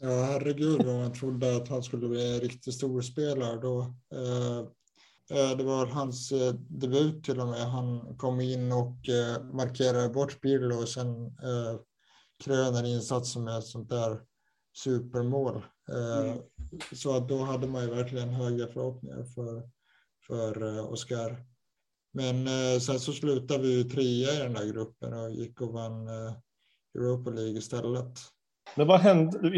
Ja, herregud vad man trodde att han skulle bli en riktig storspelare då. Eh, det var hans eh, debut till och med. Han kom in och markerade bort Pirlo och sen kröner insatsen med ett sånt där supermål. Mm. Så att då hade man ju verkligen höga förhoppningar för, för Oscar. Men sen så slutade vi ju trea i den där gruppen och gick och vann Europa League istället. Men vad hände?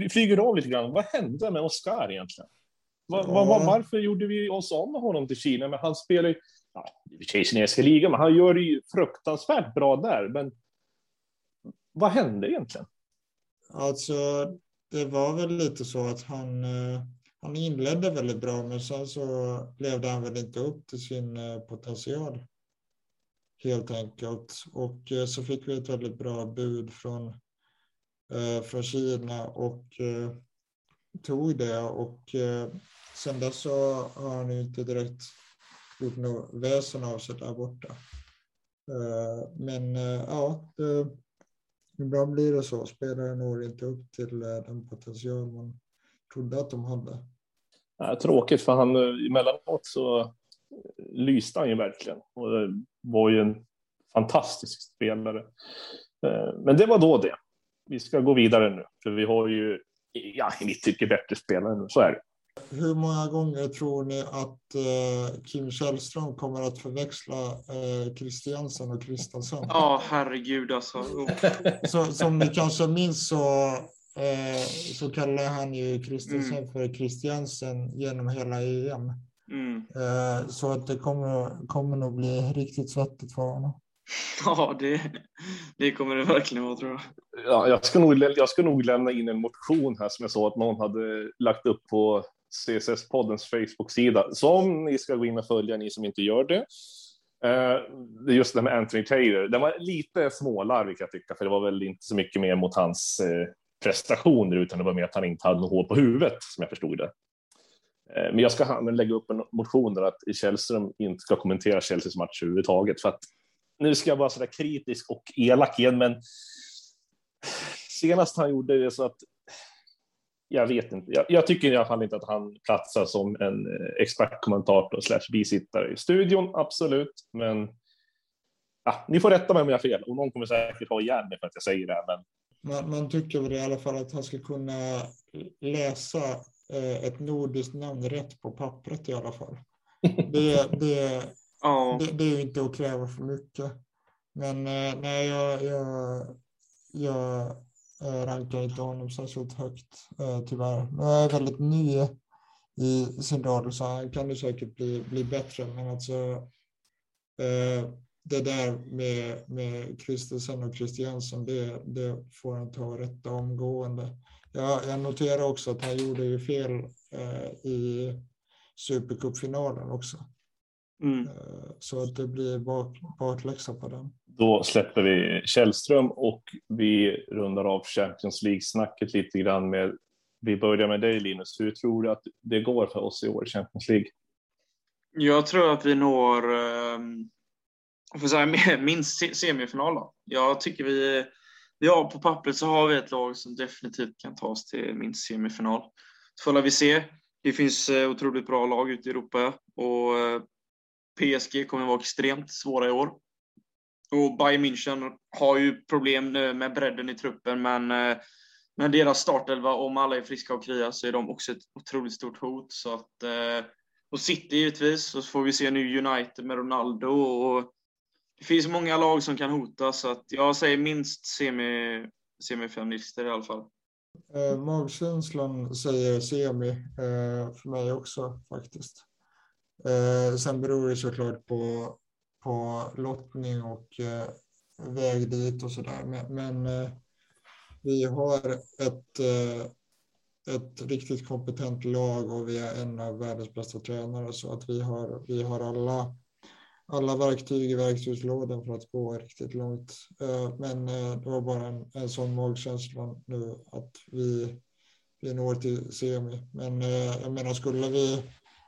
Vi flyger av lite grann. Vad hände med Oscar egentligen? Var, var, varför gjorde vi oss av med honom till Kina? Men han spelar ju, ja, i kinesiska ligan, men han gör det ju fruktansvärt bra där. Men vad hände egentligen? Alltså, det var väl lite så att han, eh, han inledde väldigt bra, men sen så levde han väl inte upp till sin eh, potential. Helt enkelt. Och eh, så fick vi ett väldigt bra bud från från Kina och tog det och sen dess så har han ju inte direkt gjort något väsen av sig där borta. Eh, men eh, ja, det, ibland blir det så. Spelare når inte upp till eh, den potential man trodde att de hade. Ja, tråkigt för han emellanåt så lyste han ju verkligen och var ju en fantastisk spelare. Men det var då det vi ska gå vidare nu, för vi har ju, ja, i mitt tycke bättre spelare nu, så är det. Hur många gånger tror ni att eh, Kim Källström kommer att förväxla eh, Christiansen och Kristensen? Ja, oh, herregud alltså. Oh. så, som ni kanske minns så, eh, så kallar han ju Kristensen mm. för Christiansen genom hela EM. Mm. Eh, så att det kommer, kommer nog bli riktigt svettigt för honom. Ja, det, det kommer det verkligen vara tror jag. Ja, jag, ska nog, jag ska nog lämna in en motion här som jag såg att någon hade lagt upp på CSS-poddens Facebook-sida som ni ska gå in och följa, ni som inte gör det. Uh, just det med Anthony Taylor, den var lite smålarvig kan jag tycka, för det var väl inte så mycket mer mot hans uh, prestationer, utan det var mer att han inte hade något hår på huvudet, som jag förstod det. Uh, men jag ska lägga upp en motion där att Källström inte ska kommentera Chelseas match överhuvudtaget, för att nu ska jag vara så där kritisk och elak igen, men senast han gjorde det så att jag vet inte. Jag, jag, tycker i alla fall inte att han platsar som en eh, expertkommentator slash bisittare i studion, absolut. Men ja, ni får rätta mig om jag har fel och någon kommer säkert ha igen mig för att jag säger det. Men... Man, man tycker väl i alla fall att han ska kunna läsa eh, ett nordiskt namn rätt på pappret i alla fall. Det, det, Ja. Det, det, är ju inte att kräva för mycket. Men eh, nej, jag, jag, jag Eh, rankar inte honom särskilt högt eh, tyvärr. Nu är väldigt ny i sin roll så han kan ju säkert bli, bli bättre. Men alltså eh, det där med, med Kristensen och Christiansen, det, det får han ta rätta omgående. Jag, jag noterar också att han gjorde ju fel eh, i Supercupfinalen också. Mm. Eh, så att det blir bak, bakläxa på den. Då släpper vi Källström och vi rundar av Champions League-snacket lite grann med vi börjar med dig Linus. Hur tror du att det går för oss i år i Champions League? Jag tror att vi når för säga, minst semifinal. Då. Jag tycker vi, ja, på pappret så har vi ett lag som definitivt kan ta oss till minst semifinal. Så får vi se. Det finns eh, otroligt bra lag ute i Europa och eh, PSG kommer att vara extremt svåra i år. Och Bayern München har ju problem nu med bredden i truppen, men eh, med deras startelva, om alla är friska och krya, så är de också ett otroligt stort hot. Så att, eh, och City givetvis, och så får vi se nu United med Ronaldo. Och det finns många lag som kan hota, så att jag säger minst semi, semifinalister i alla fall. Eh, magkänslan säger semi eh, för mig också faktiskt. Eh, sen beror det såklart på, på lottning och eh, väg dit och sådär. Men, men eh, vi har ett, eh, ett riktigt kompetent lag och vi är en av världens bästa tränare så att vi har, vi har alla, alla verktyg i verktygslådan för att gå riktigt långt. Eh, men eh, det var bara en, en sån magkänsla nu att vi, vi når till semi. Men eh, jag menar, skulle vi,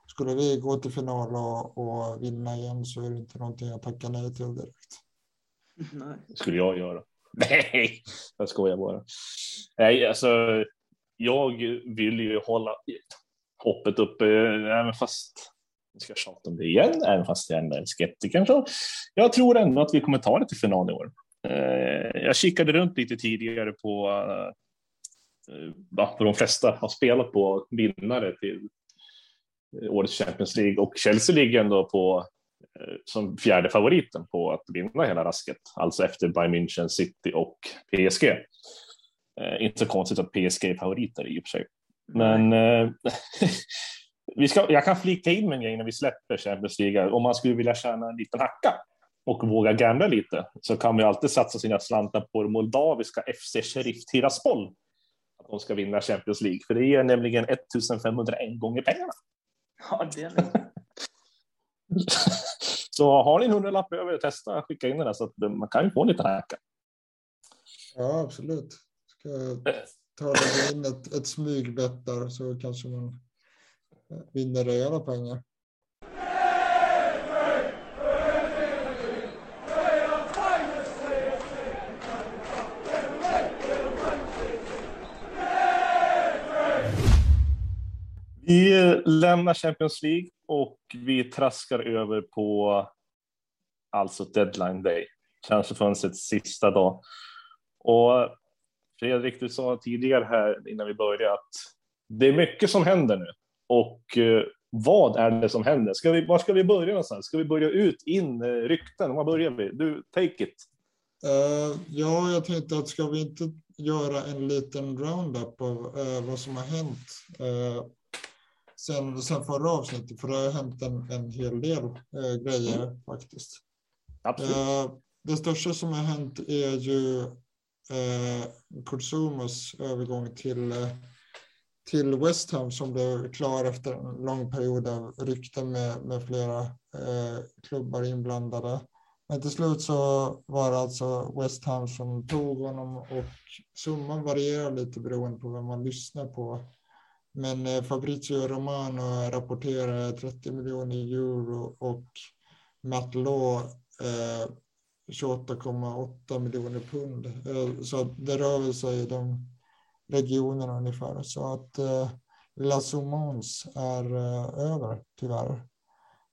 skulle vi gå till final och, och vinna igen så är det inte någonting jag tackar nej till direkt. Nej. Det skulle jag göra. Nej, jag skojar bara. Nej, alltså, jag vill ju hålla hoppet uppe, även fast jag ska tjata om det igen, även fast jag är en skeptiker. Så jag tror ändå att vi kommer ta det till final i år. Eh, jag kikade runt lite tidigare på eh, vad de flesta har spelat på vinnare till Eh, årets Champions League och Chelsea ligger ändå på eh, som fjärde favoriten på att vinna hela rasket, alltså efter Bayern München, City och PSG. Eh, inte så konstigt att PSG är favoriter i och för sig. Men eh, vi ska, jag kan flika in med en grej när vi släpper Champions League. Om man skulle vilja tjäna en liten hacka och våga gambla lite så kan man alltid satsa sina slantar på det moldaviska FC Sheriff Tiraspol. Att de ska vinna Champions League, för det ger nämligen 1501 gånger pengarna. Ja, det är Så har ni en hundralapp över, testa skicka in den där så att man kan ju få en liten hacka. Ja, absolut. Ska ta in ett, ett smygbett där så kanske man vinner rejäla pengar. Vi lämnar Champions League och vi traskar över på alltså deadline day, transferfönstrets sista dag. Och Fredrik, du sa tidigare här innan vi började att det är mycket som händer nu. Och eh, vad är det som händer? Ska vi, var ska vi börja någonstans? Ska vi börja ut, in, eh, rykten? Var börjar vi? Du, take it. Uh, ja, jag tänkte att ska vi inte göra en liten roundup av uh, vad som har hänt uh, sen, sen förra avsnittet, för det har hänt en, en hel del eh, grejer mm. faktiskt. Eh, det största som har hänt är ju eh, Kursumas övergång till, eh, till West Ham som blev klar efter en lång period av rykten med, med flera eh, klubbar inblandade. Men till slut så var det alltså West Ham som tog honom och summan varierar lite beroende på vem man lyssnar på. Men eh, Fabrizio Romano rapporterar 30 miljoner euro och Matt Law eh, 28,8 miljoner pund. Eh, så det rör väl sig i de regionerna ungefär. Så att eh, La Soumons är eh, över tyvärr.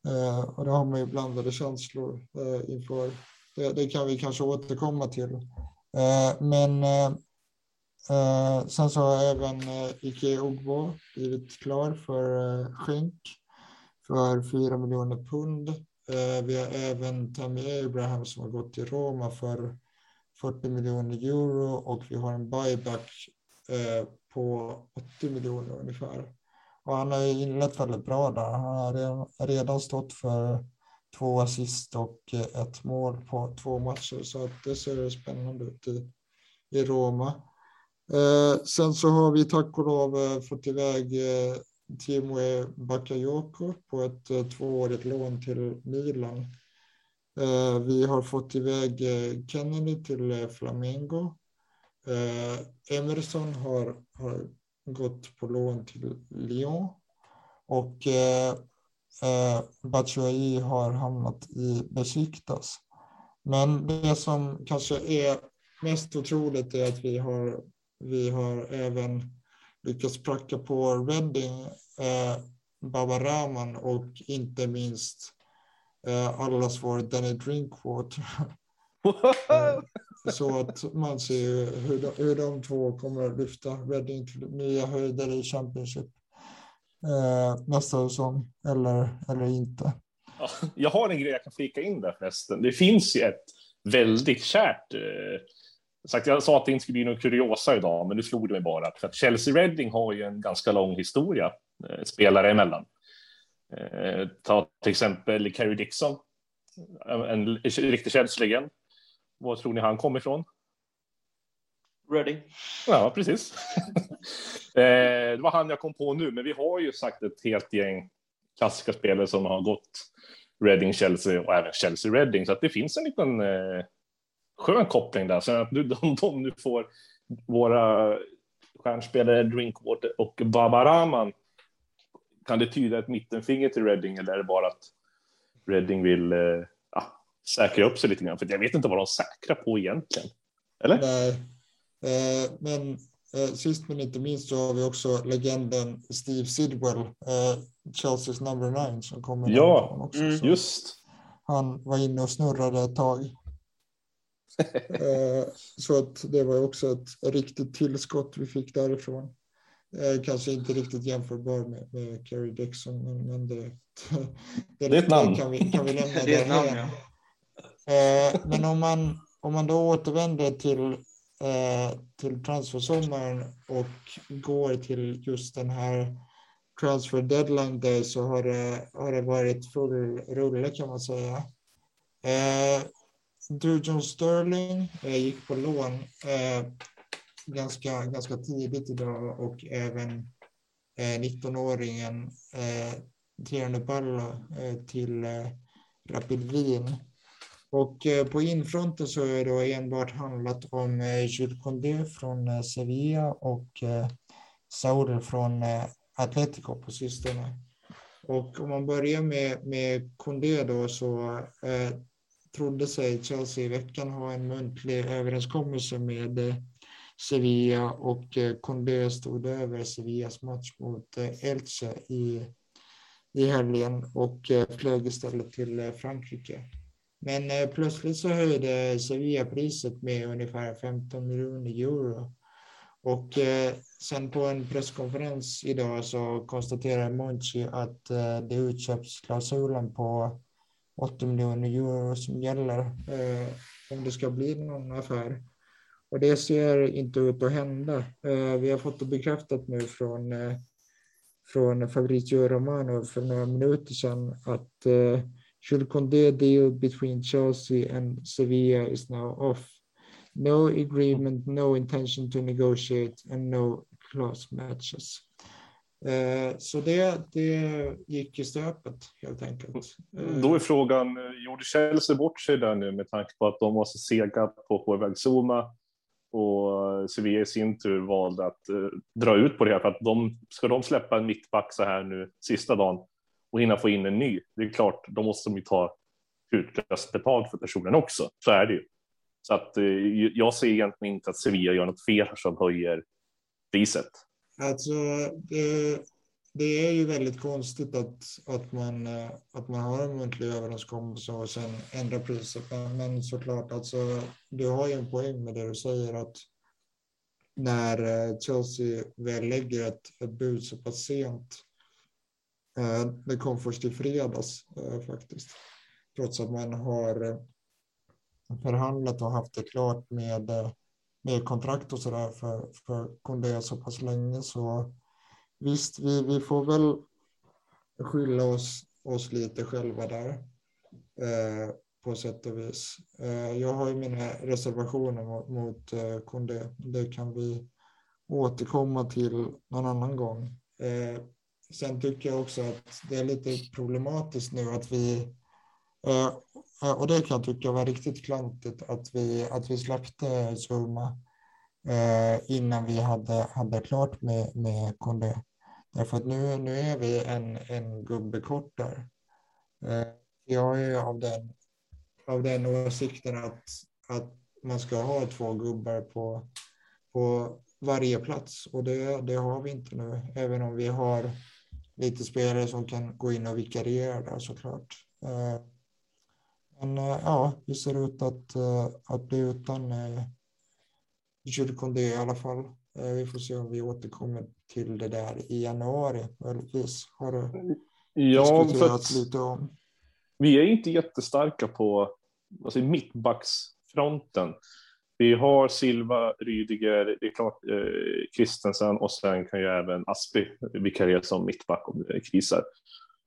Eh, och då har man ju blandade känslor eh, inför. Det, det, kan vi kanske återkomma till. Men eh, sen så har även eh, Ike Ogbo blivit klar för eh, skänk för 4 miljoner pund. Eh, vi har även Tammy Abraham som har gått till Roma för 40 miljoner euro och vi har en buyback eh, på 80 miljoner ungefär. Och han har inlett väldigt bra där. Han har redan, redan stått för två assist och eh, ett mål på två matcher så att det ser spännande ut i, i Roma. Eh, sen så har vi tack och lov eh, fått iväg eh, Timo Bakayoko på ett eh, tvåårigt lån till Milan. Eh, vi har fått iväg eh, Kennedy till eh, Flamengo. Eh, Emerson har, har gått på lån till Lyon och eh, eh, Batshuayi har hamnat i Besiktas. Men det som kanske är mest otroligt är att vi har vi har även lyckats pracka på Redding, eh, Baba Rahman och inte minst eh, allas vår Danny Drinkwater Så att man ser hur de, hur de två kommer att lyfta Reading till nya höjder i Championship eh, nästa säsong, eller, eller inte. Ja, jag har en grej jag kan flika in där förresten. Det finns ju ett väldigt kärt eh, Sagt, jag sa att det inte skulle bli någon kuriosa idag, men nu slog det mig bara. För att Chelsea Reading har ju en ganska lång historia eh, spelare emellan. Eh, ta till exempel Kerry Dixon, en, en riktig Chelsea-legend. Var tror ni han kom ifrån? Reading. Ja, precis. eh, det var han jag kom på nu, men vi har ju sagt ett helt gäng klassiska spelare som har gått Reading, Chelsea och även Chelsea Reading, så att det finns en liten eh, skön koppling där. Så att de, de nu får våra stjärnspelare Drinkwater och Babaraman, kan det tyda ett mittenfinger till Reading eller är det bara att Reading vill eh, ja, säkra upp sig lite grann? För jag vet inte vad de säkrar på egentligen. Eller? Nej, eh, men eh, sist men inte minst så har vi också legenden Steve Sidwell, eh, Chelseas number nine som kommer. Ja, också, mm. just. Han var inne och snurrade ett tag. Eh, så att det var också ett riktigt tillskott vi fick därifrån. Eh, kanske inte riktigt jämförbar med, med Kerry Dixon, men, det, det, är ett namn. Kan vi, kan vi lämna det är ett namn, ja. Eh, men om man, om man då återvänder till, till transfersommaren och går till just den här transfer deadline day så har det, har det varit full rulle kan man säga. Durjon Sterling eh, gick på lån eh, ganska, ganska tidigt idag och även eh, 19-åringen eh, Tierne eh, till eh, Rapid Wien. Och eh, på infronten så är det enbart handlat om eh, Jules Condé från eh, Sevilla och eh, Saul från eh, Atletico på sistone. Och om man börjar med, med Condé då så eh, trodde sig Chelsea i veckan ha en muntlig överenskommelse med eh, Sevilla och eh, Condé stod över Sevillas match mot eh, Elche i, i helgen och eh, flög istället till Frankrike. Men plötsligt så höjde Sevilla priset med ungefär 15 miljoner euro. Och sen på en presskonferens idag så konstaterar Monchi att det utköpsklausulen på 80 miljoner euro som gäller eh, om det ska bli någon affär. Och det ser inte ut att hända. Eh, vi har fått det bekräftat nu från, eh, från Fabrizio Romano för några minuter sedan att eh, Jules Condé deal between Chelsea and Sevilla is now off. No agreement, no intention to negotiate and no clause matches. Eh, så det, det gick i stöpet helt enkelt. Då är frågan, gjorde Chelsea bort sig där nu med tanke på att de var så sega på iväg Zuma och Sevilla i sin tur valde att uh, dra ut på det här för att de, ska de släppa en mittback så här nu sista dagen och hinna få in en ny, det är klart, då måste de ju ta utlöst betalt för personen också. Så är det ju. Så att jag ser egentligen inte att Sevilla gör något fel som höjer priset. Alltså, det, det är ju väldigt konstigt att, att, man, eh, att man har en muntlig överenskommelse och sen ändrar priset. Men, men såklart, alltså, du har ju en poäng med det du säger att när eh, Chelsea väl lägger ett, ett bud så pass sent. Eh, det kom först i fredags faktiskt. Trots att man har förhandlat och haft det klart med med kontrakt och sådär för, för Kondé så pass länge så visst, vi, vi får väl skylla oss, oss lite själva där eh, på sätt och vis. Eh, jag har ju mina reservationer mot, mot eh, Kondé. Det kan vi återkomma till någon annan gång. Eh, sen tycker jag också att det är lite problematiskt nu att vi eh, och det kan jag tycka var riktigt klantigt att vi, att vi släppte Zuma eh, innan vi hade, hade klart med, med Kondé. Därför att nu, nu är vi en, en gubbe kort där. Eh, jag är av den, av den åsikten att, att man ska ha två gubbar på, på varje plats och det, det har vi inte nu, även om vi har lite spelare som kan gå in och vikariera där såklart. Eh, men ja, vi ser ut att, att bli utan Jules Condé i alla fall. Vi får se om vi återkommer till det där i januari möjligtvis. Har du ja, diskuterat lite om? Vi är inte jättestarka på alltså, mittbacksfronten. Vi har Silva, Rydiger, det är klart eh, Kristensen och sen kan ju även Aspi vikariera som mittback om det krisar.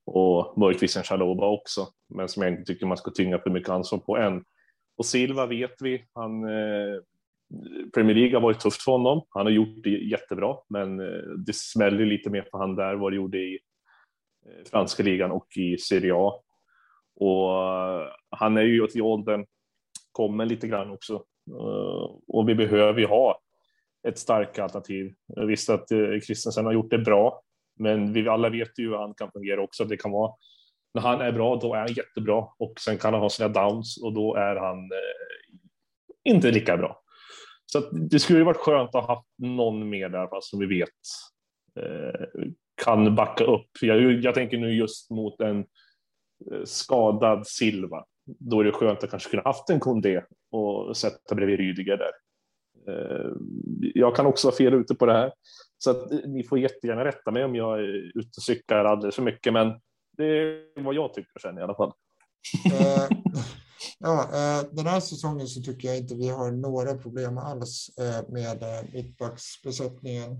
Och möjligtvis en Chaloba också, men som jag inte tycker man ska tynga för mycket ansvar på än. Och Silva vet vi, han eh, Premier League har varit tufft för honom. Han har gjort det jättebra, men eh, det smäller lite mer på han där vad det gjorde i eh, franska ligan och i Serie A. Och eh, han är ju i åldern, kommer lite grann också. Eh, och vi behöver ju ha ett starkt alternativ. Jag visste att eh, Christensen har gjort det bra, men vi alla vet ju hur han kan fungera också. Det kan vara när han är bra, då är han jättebra och sen kan han ha sina downs och då är han eh, inte lika bra. Så det skulle varit skönt att ha haft någon mer där som vi vet eh, kan backa upp. Jag, jag, tänker nu just mot en eh, skadad Silva. Då är det skönt att kanske kunna haft en Kondé och sätta bredvid Rydiger där. Eh, jag kan också vara fel ute på det här. Så att, eh, ni får jättegärna rätta mig om jag är ute och cyklar alldeles för mycket. Men det är vad jag tycker sen i alla fall. Eh, Ja, eh, den här säsongen så tycker jag inte vi har några problem alls eh, med eh, mittbacksbesättningen.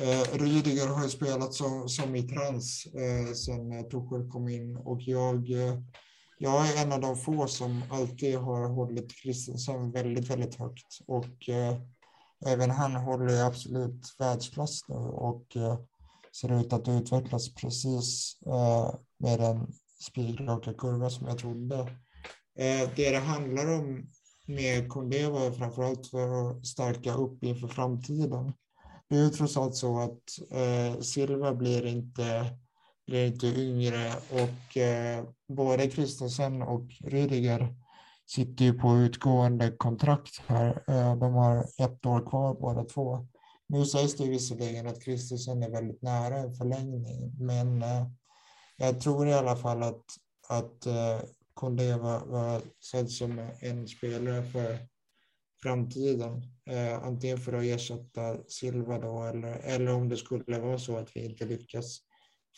Eh, Rydiger har ju spelat som, som i trans sen Tuchel kom in och jag, jag är en av de få som alltid har hållit Christensen väldigt, väldigt högt och även han håller absolut världsklass nu och eh, ser ut att utvecklas precis eh, med den spikraka kurva som jag trodde. Eh, det det handlar om med Kondé var framförallt för att stärka upp inför framtiden. Det är ju trots allt så att eh, Silva blir inte, blir inte yngre och eh, både Kristensen och Rydiger sitter ju på utgående kontrakt här. Eh, de har ett år kvar båda två. Nu sägs det visserligen att Kristensen är väldigt nära en förlängning, men eh, jag tror i alla fall att, att eh, Kondé var, var sedd som en spelare för framtiden. Antingen för att ersätta Silva då eller, eller om det skulle vara så att vi inte lyckas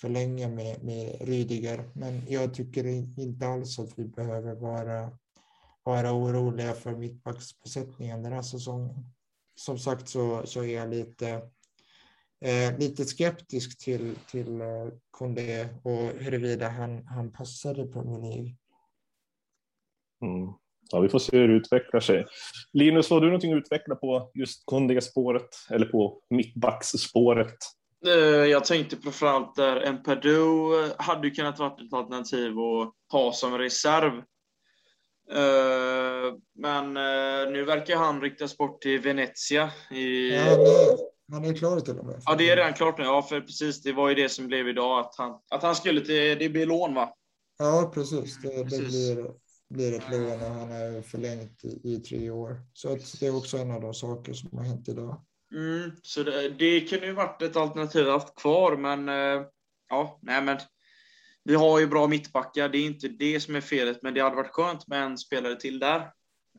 förlänga med, med Rydiger. Men jag tycker inte alls att vi behöver vara, vara oroliga för mittbacksbesättningen den här säsongen. Som sagt så, så är jag lite, eh, lite skeptisk till, till eh, Kondé och huruvida han, han i Premier League. Mm. Ja, vi får se hur det utvecklar sig. Linus, har du någonting att utveckla på just Kondiga-spåret eller på mittbacksspåret? Eh, jag tänkte framförallt där en eh, hade kunnat vara ett alternativ att ha som reserv. Eh, men nu verkar han riktas bort till Venezia. I... Ja, han är klar till och med. Ja, det är redan klart nu. Ja, för precis, det var ju det som blev idag, att han, att han skulle till, det blir lån va? Ja, precis. Det, precis. det blir blir ett lån och han är förlängt i, i tre år. Så det är också en av de saker som har hänt idag. Mm, så det, det kunde ju varit ett alternativ att haft kvar, men eh, ja, nej men vi har ju bra mittbackar. Det är inte det som är felet, men det hade varit skönt med en spelare till där.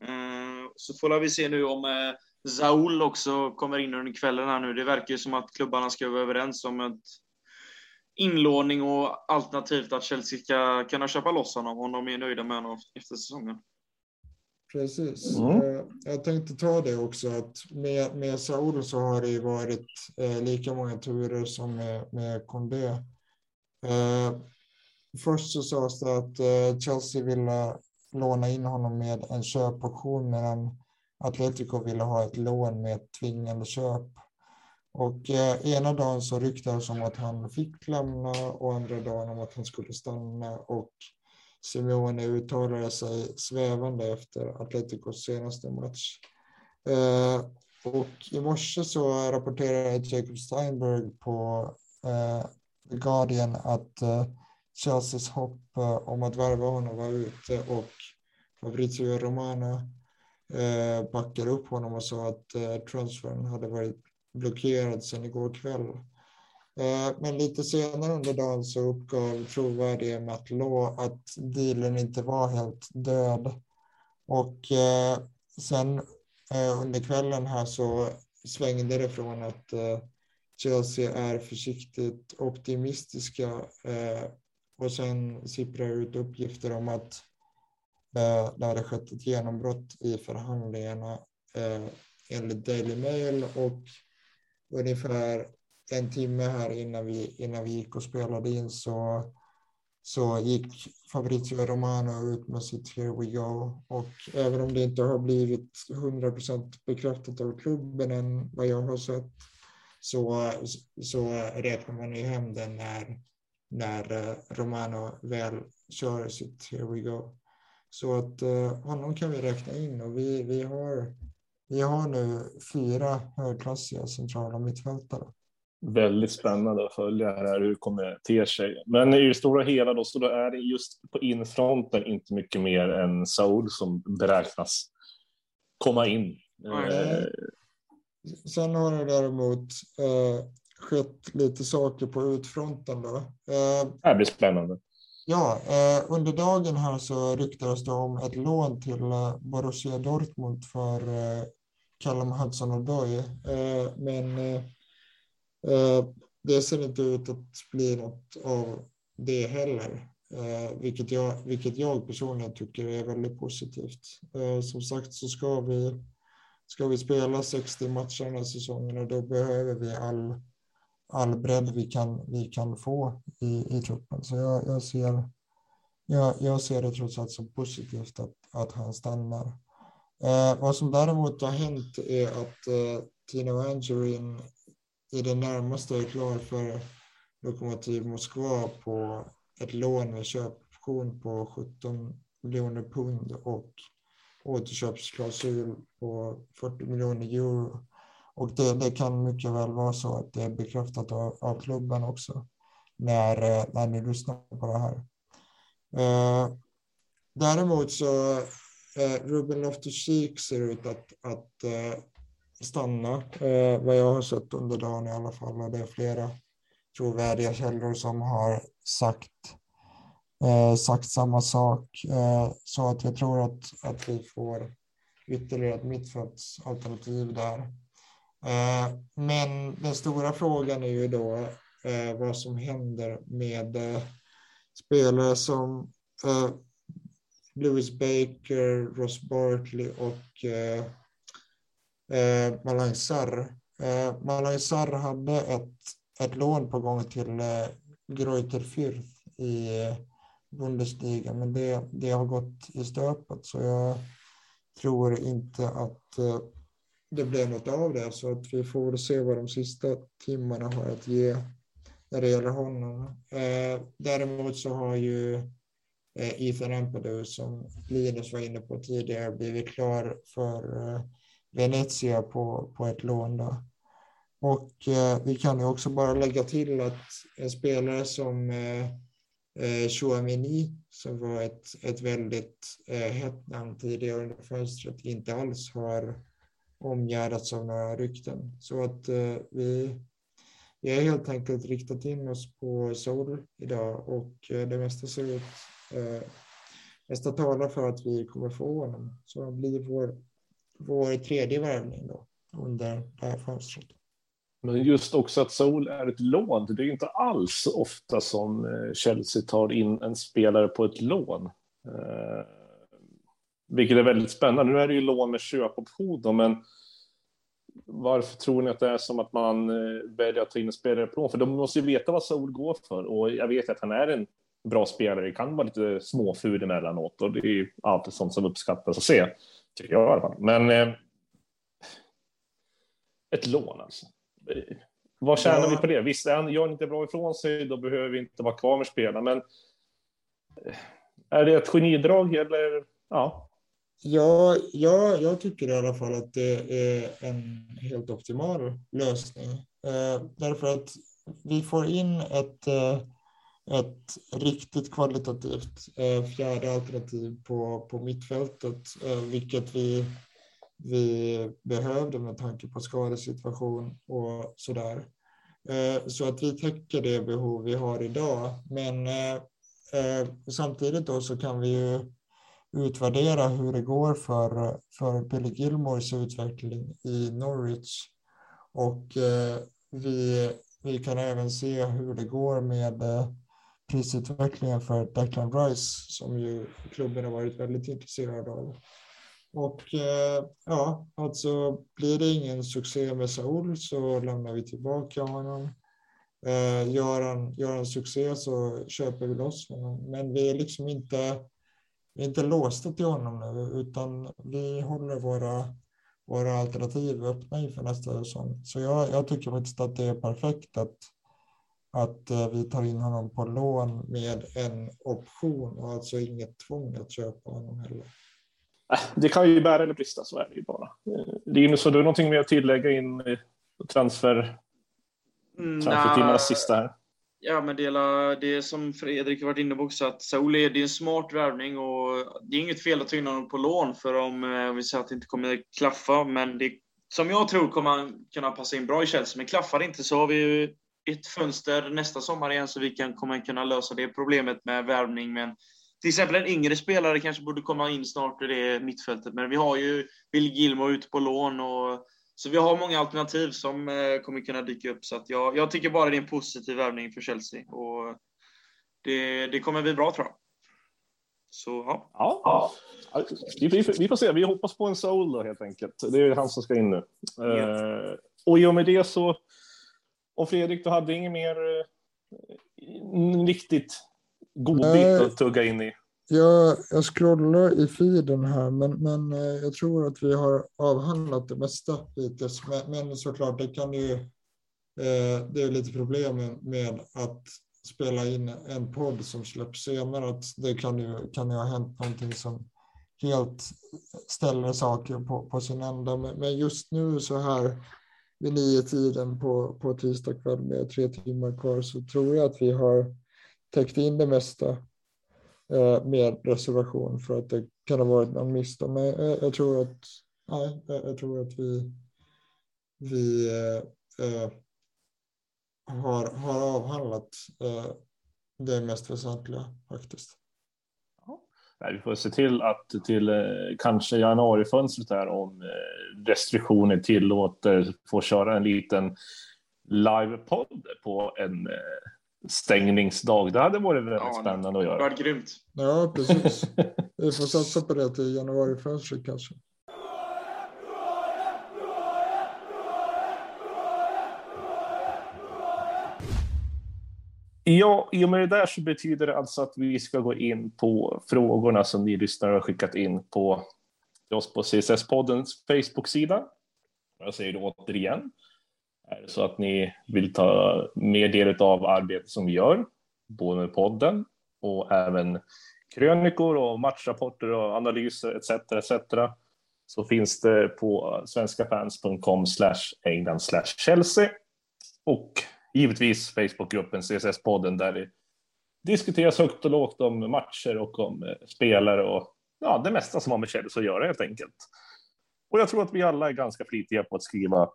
Eh, så får vi se nu om eh, Zaul också kommer in under kvällen här nu. Det verkar ju som att klubbarna ska vara överens om ett inlåning och alternativt att Chelsea ska kunna köpa loss honom om de är nöjda med honom efter säsongen. Precis. Mm. Eh, jag tänkte ta det också att med, med Saul så har det ju varit eh, lika många turer som med, med Condé. Eh, först så sades det att eh, Chelsea ville låna in honom med en köpoption medan Atletico ville ha ett lån med ett tvingande köp. Och eh, ena dagen så ryktades om att han fick lämna och andra dagen om att han skulle stanna. Och Simeone uttalade sig svävande efter Atleticos senaste match. Eh, och i morse så rapporterade Jacob Steinberg på eh, The Guardian att eh, Chelseas hopp eh, om att värva honom var ute och Fabrizio Romano eh, backade upp honom och sa att eh, transfern hade varit blockerad sedan igår kväll. Eh, men lite senare under dagen så uppgav trovärdiga Matt Law att dealen inte var helt död. Och eh, sen eh, under kvällen här så svängde det från att eh, Chelsea är försiktigt optimistiska och sen sipprar ut uppgifter om att eh, det hade skett ett genombrott i förhandlingarna eh, enligt Daily Mail och ungefär en timme här innan vi, innan vi gick och spelade in så, så gick Fabrizio Romano ut med sitt Here We Go. Och även om det inte har blivit 100 procent bekräftat av klubben än vad jag har sett så, så räknar man ju hem den när, när eh, Romano väl kör sitt Here We Go. Så att uh, honom kan vi räkna in och vi, vi, har, vi har nu fyra högklassiga centrala mittfältare väldigt spännande att följa här hur det kommer te sig. Men i det stora hela då, så då är det just på infronten inte mycket mer än Saul som beräknas komma in. Mm. Sen har det däremot eh, skett lite saker på utfronten då. Eh, det blir spännande. Ja, eh, under dagen här så ryktades det om ett lån till eh, Borussia Dortmund för eh, Callum Hudson-Odoi. Eh, men eh, det ser inte ut att bli något av det heller, vilket jag, vilket jag personligen tycker är väldigt positivt. Som sagt så ska vi, ska vi spela 60 matcher den här säsongen och då behöver vi all, all bredd vi kan, vi kan få i, i truppen. Så jag, jag, ser, jag, jag ser det trots allt som positivt att, att han stannar. Eh, vad som däremot har hänt är att eh, Tino Angerin i det närmaste är klar för Lokomotiv Moskva på ett lån med köpoption på 17 miljoner pund och återköpsklausul på 40 miljoner euro. Och det, det, kan mycket väl vara så att det är bekräftat av, av klubben också när, eh, när ni lyssnar på det här. Eh, däremot så eh, Ruben Loftus-Cheek ser ut att, att eh, stanna, eh, vad jag har sett under dagen i alla fall. Och det är flera trovärdiga källor som har sagt, eh, sagt samma sak. Eh, så att jag tror att, att vi får ytterligare ett mittfältsalternativ där. Eh, men den stora frågan är ju då eh, vad som händer med eh, spelare som Lewis Baker, Ross Barkley och Malang Sarr. Malang Sarr hade ett, ett lån på gång till Greuter Greuther Fürth i Bundesliga, men det, det har gått i stöpet så jag tror inte att det blev något av det. Så att vi får se vad de sista timmarna har att ge när det gäller honom. Eh, däremot så har ju eh, Ethan Ampadu som Linus var inne på tidigare blivit klar för eh, Venezia på, på ett lån. Då. Och eh, vi kan ju också bara lägga till att en spelare som eh, eh, Chouamini, som var ett, ett väldigt eh, hett namn tidigare under fönstret, inte alls har omgärdats av några rykten. Så att eh, vi, vi har helt enkelt riktat in oss på Sol idag och eh, det mesta ser ut eh, mesta talar för att vi kommer få honom. Så han blir vår vår tredje värvning då under det här fönstret. Men just också att Sol är ett lån. Det är inte alls ofta som eh, Chelsea tar in en spelare på ett lån. Eh, vilket är väldigt spännande. Nu är det ju lån med köpoption, men varför tror ni att det är som att man eh, väljer att ta in en spelare på lån? För de måste ju veta vad Sol går för och jag vet att han är en bra spelare. Det kan vara lite småful emellanåt och det är alltid sånt som uppskattas att se. Tycker jag i alla fall. Men eh, ett lån alltså. Vad tjänar ja. vi på det? Visst, gör han inte bra ifrån sig, då behöver vi inte vara kvar med spelarna. Men eh, är det ett genidrag eller? Ja. Ja, ja, jag tycker i alla fall att det är en helt optimal lösning. Eh, därför att vi får in ett eh, ett riktigt kvalitativt eh, fjärde alternativ på, på mittfältet, eh, vilket vi, vi behövde med tanke på skadesituation och sådär. Eh, så att vi täcker det behov vi har idag. Men eh, eh, samtidigt då så kan vi ju utvärdera hur det går för, för Billy Gilmores utveckling i Norwich. Och eh, vi, vi kan även se hur det går med eh, prisutvecklingen för Declan Rice som ju klubben har varit väldigt intresserad av. Och eh, ja, alltså blir det ingen succé med Saul så lämnar vi tillbaka honom. Eh, gör, han, gör han succé så köper vi loss honom. Men vi är liksom inte, vi är inte låsta till honom nu, utan vi håller våra, våra alternativ öppna inför nästa säsong. Så jag, jag tycker faktiskt att det är perfekt att, att eh, vi tar in honom på lån med en option och alltså inget tvång att köpa honom heller. Det kan ju bära eller brista, så är det ju bara. Eh, Linus, har du någonting mer att tillägga in transfer Transfertimmarnas sista här. Ja, men dela det som Fredrik varit inne på också, att Saul är, det är en smart värvning och det är inget fel att ta in honom på lån för om, om vi säger att det inte kommer klaffa, men det som jag tror kommer han kunna passa in bra i Chelsea. Men klaffar det inte så har vi ju ett fönster nästa sommar igen så vi kan, kommer kunna lösa det problemet med värvning. Men till exempel en yngre spelare kanske borde komma in snart i det mittfältet. Men vi har ju Bill Gilmore ute på lån och så vi har många alternativ som eh, kommer kunna dyka upp. Så att jag, jag tycker bara det är en positiv värvning för Chelsea. Och det, det kommer bli bra tror jag. Så ja. ja. Vi, vi, vi, får se. Vi hoppas på en soul då, helt enkelt. Det är han som ska in nu. Uh, och i och med det så... Och Fredrik, du hade inget mer uh, riktigt godbit att tugga in i? Jag, jag scrollar i feeden här, men, men eh, jag tror att vi har avhandlat det mesta hittills. Men, men såklart, det kan ju... Eh, det är lite problem med att spela in en podd som släpps senare. Att det kan ju, kan ju ha hänt någonting som helt ställer saker på, på sin ända. Men, men just nu så här vid nio tiden på, på tisdag kväll med tre timmar kvar så tror jag att vi har täckt in det mesta Eh, med reservation för att det kan ha varit någon misstag. Men jag, jag tror att, nej, jag, jag, tror att vi, vi eh, eh har, har avhandlat eh, det mest väsentliga faktiskt. Nej, vi får se till att till eh, kanske januarifönstret där om eh, restriktioner tillåter få köra en liten livepodd på en eh, stängningsdag. Det hade varit väldigt ja, spännande att göra. Det var grymt. Ja, precis. Vi får satsa på det till januarifönstret kanske. Ja, i och med det där så betyder det alltså att vi ska gå in på frågorna som ni lyssnare har skickat in på oss på CSS-poddens Facebook-sida. Jag säger det återigen. Är det så att ni vill ta mer del av arbetet som vi gör, både med podden och även krönikor och matchrapporter och analyser etc. etc. så finns det på svenskafans.com slash England slash Chelsea och givetvis Facebookgruppen CSS-podden där det diskuteras högt och lågt om matcher och om eh, spelare och ja, det mesta som har med Chelsea att göra helt enkelt. Och jag tror att vi alla är ganska flitiga på att skriva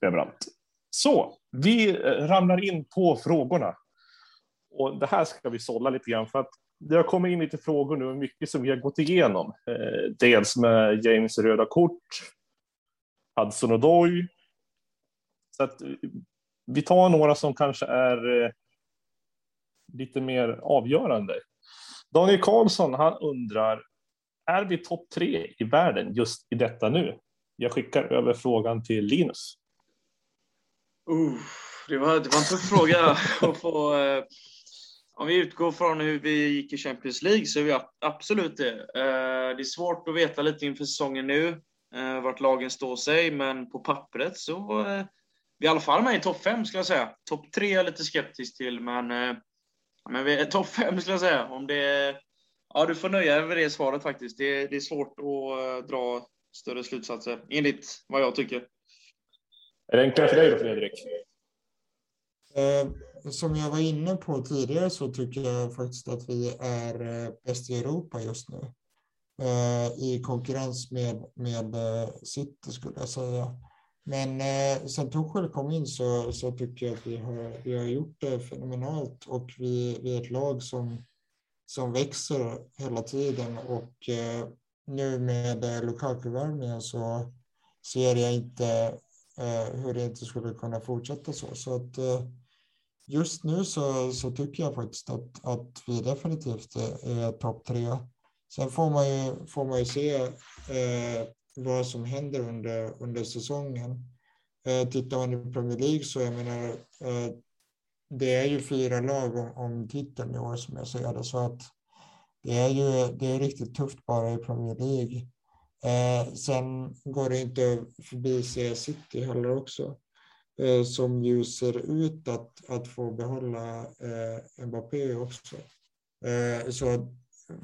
överallt. Så vi eh, ramlar in på frågorna. Och det här ska vi sålla lite grann för att det har kommit in lite frågor nu, mycket som vi har gått igenom. Eh, dels med James röda kort, Hudson och Doy. Så att eh, vi tar några som kanske är lite mer avgörande. Daniel Karlsson, han undrar, är vi topp tre i världen just i detta nu? Jag skickar över frågan till Linus. Uh, det, var, det var en tuff fråga att få. Eh, om vi utgår från hur vi gick i Champions League så är vi absolut det. Eh, det är svårt att veta lite inför säsongen nu eh, vart lagen står sig, men på pappret så eh, vi är i alla fall med i topp fem skulle jag säga. Topp tre är jag lite skeptisk till, men, eh, men vi är topp fem skulle jag säga. Om det, ja, du får nöja dig med det svaret faktiskt. Det, det är svårt att eh, dra större slutsatser, enligt vad jag tycker. Är det enklare för dig då, Fredrik? Eh, som jag var inne på tidigare så tycker jag faktiskt att vi är eh, bäst i Europa just nu. Eh, I konkurrens med, med eh, City skulle jag säga. Men eh, sen Torshäll kom in så, så tycker jag att vi har, vi har gjort det fenomenalt och vi, vi är ett lag som, som växer hela tiden och eh, nu med eh, Lukaku-värvningen så ser jag inte Eh, hur det inte skulle kunna fortsätta så. Så att eh, just nu så, så tycker jag faktiskt att, att vi definitivt eh, är topp tre. Sen får man ju, får man ju se eh, vad som händer under, under säsongen. Eh, tittar man i Premier League så jag menar, eh, det är ju fyra lag om, om titeln i år som jag ser det, så att det är ju det är riktigt tufft bara i Premier League. Eh, sen går det inte förbi se City heller också, eh, som ju ser ut att, att få behålla eh, Mbappé också. Eh, så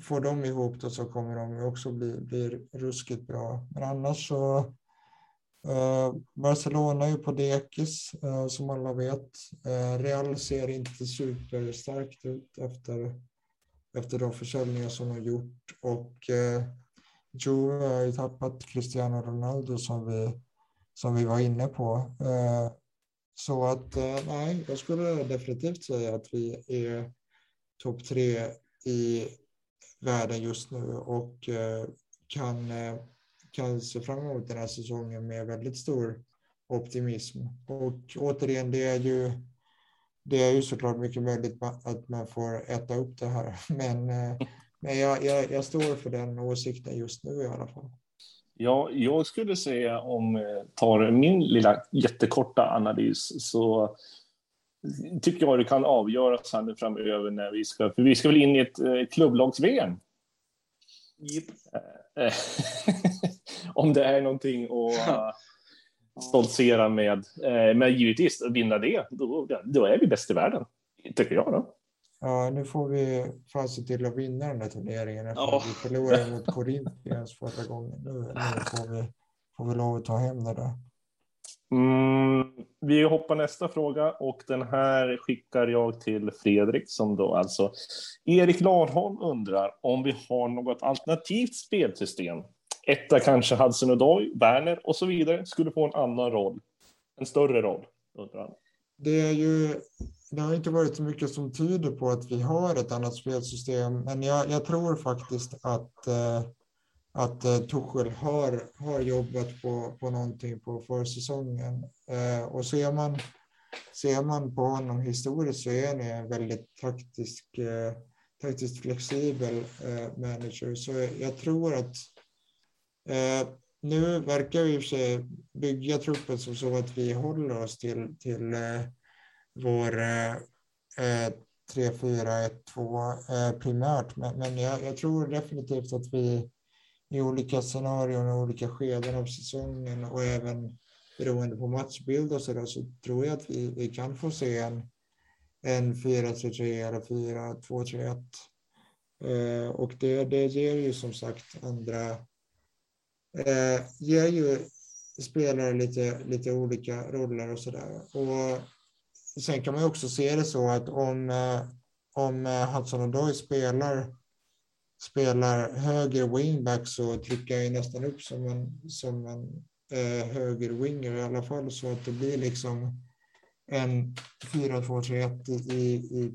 får de ihop det så kommer de också bli, bli ruskigt bra. Men annars så eh, Barcelona är ju på dekis eh, som alla vet. Eh, Real ser inte superstarkt ut efter, efter de försäljningar som de gjort och eh, Jo, Juve har ju tappat Cristiano Ronaldo som vi, som vi var inne på. Eh, så att eh, nej, jag skulle definitivt säga att vi är topp tre i världen just nu och eh, kan, kan se fram emot den här säsongen med väldigt stor optimism. Och återigen, det är ju, det är ju såklart mycket möjligt att man får äta upp det här, men, men jag, jag, jag står för den åsikten just nu i alla fall. Ja, jag skulle säga om tar min lilla jättekorta analys så tycker jag det kan avgöras här nu framöver när vi ska, för vi ska väl in i ett eh, klubblags-VM. Yep. Eh, om det är någonting att stoltsera med, eh, men givetvis vinna det, då, då är vi bäst i världen, tycker jag då. Ja, nu får vi fan se till att vinna den här turneringen efter att vi förlorade mot Corinthians förra gången. Nu, nu får, vi, får vi lov att ta hem det där. Mm, vi hoppar nästa fråga och den här skickar jag till Fredrik som då alltså Erik Larholm undrar om vi har något alternativt spelsystem. Etta kanske Hudson Odoi, Werner och så vidare skulle få en annan roll. En större roll, undrar han. Det är ju det har inte varit så mycket som tyder på att vi har ett annat spelsystem, men jag, jag tror faktiskt att eh, att eh, Tuchel har, har jobbat på, på någonting på försäsongen. Eh, och ser man, ser man på honom historiskt så är han en väldigt taktisk, eh, taktiskt flexibel eh, manager. Så jag tror att eh, nu verkar vi i och för sig bygga truppen som så att vi håller oss till, till eh, vår eh, eh 3-4-1-2 eh, primärt. Men, men jag, jag tror definitivt att vi i olika scenarion och olika skeden av säsongen och även beroende på matchbild och så där så tror jag att vi, vi kan få se en, en 4-3-3 eller 4-2-3-1. Eh, och det, det ger ju som sagt andra, eh, ger ju spelare lite, lite olika roller och så där. Och sen kan man ju också se det så att om, eh, om eh, Hudson Odoi spelar spelar höger wingback så trycker jag nästan upp som en, som en eh, höger winger i alla fall så att det blir liksom en 4-2-3-1 i, i,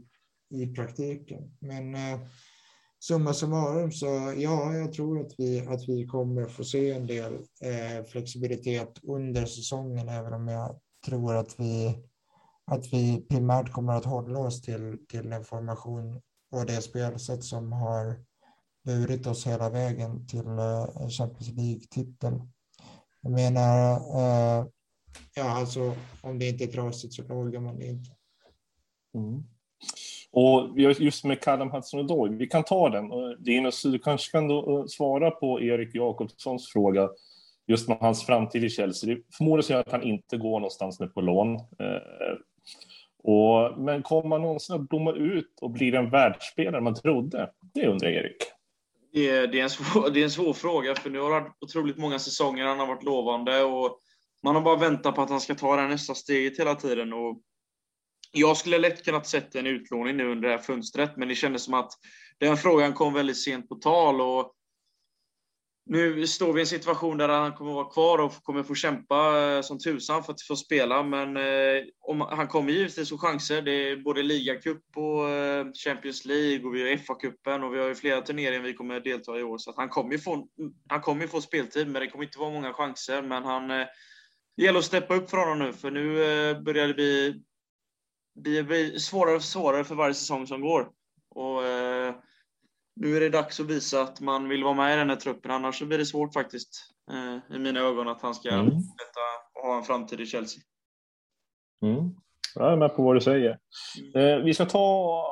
i praktiken. Men eh, summa summarum så ja, jag tror att vi, att vi kommer få se en del eh, flexibilitet under säsongen, även om jag tror att vi, att vi primärt kommer att hålla oss till, till information och det spelsätt som har burit oss hela vägen till eh, Champions League-titeln. Jag menar, eh, ja alltså om det inte är trasigt så lagar man det inte. Mm. Och just med Callum Hudson-Odoi, vi kan ta den. Linus, du kanske kan då eh, svara på Erik Jakobssons fråga just med hans framtid i Chelsea. Det förmodar att han inte går någonstans nu på lån. Eh, och, men kommer man någonsin att blomma ut och bli den världsspelare man trodde? Det undrar Erik. Det är, det, är en svår, det är en svår fråga, för nu har det varit otroligt många säsonger han har varit lovande och man har bara väntat på att han ska ta det här nästa steget hela tiden. Och jag skulle lätt kunnat sätta en utlåning nu under det här fönstret, men det kändes som att den frågan kom väldigt sent på tal. Och nu står vi i en situation där han kommer vara kvar och kommer få kämpa eh, som tusan för att få spela, men eh, om, han kommer givetvis få chanser. Det är både ligacup och eh, Champions League och vi har FA-cupen och vi har ju flera turneringar vi kommer delta i år, så han kommer ju få, han kommer få speltid, men det kommer inte vara många chanser. Men han, det gäller att steppa upp för honom nu, för nu eh, börjar det bli, bli, bli svårare och svårare för varje säsong som går. Och, nu är det dags att visa att man vill vara med i den här truppen, annars så blir det svårt faktiskt eh, i mina ögon att han ska mm. ha en framtid i Chelsea. Mm. Jag är med på vad du säger. Mm. Eh, vi ska ta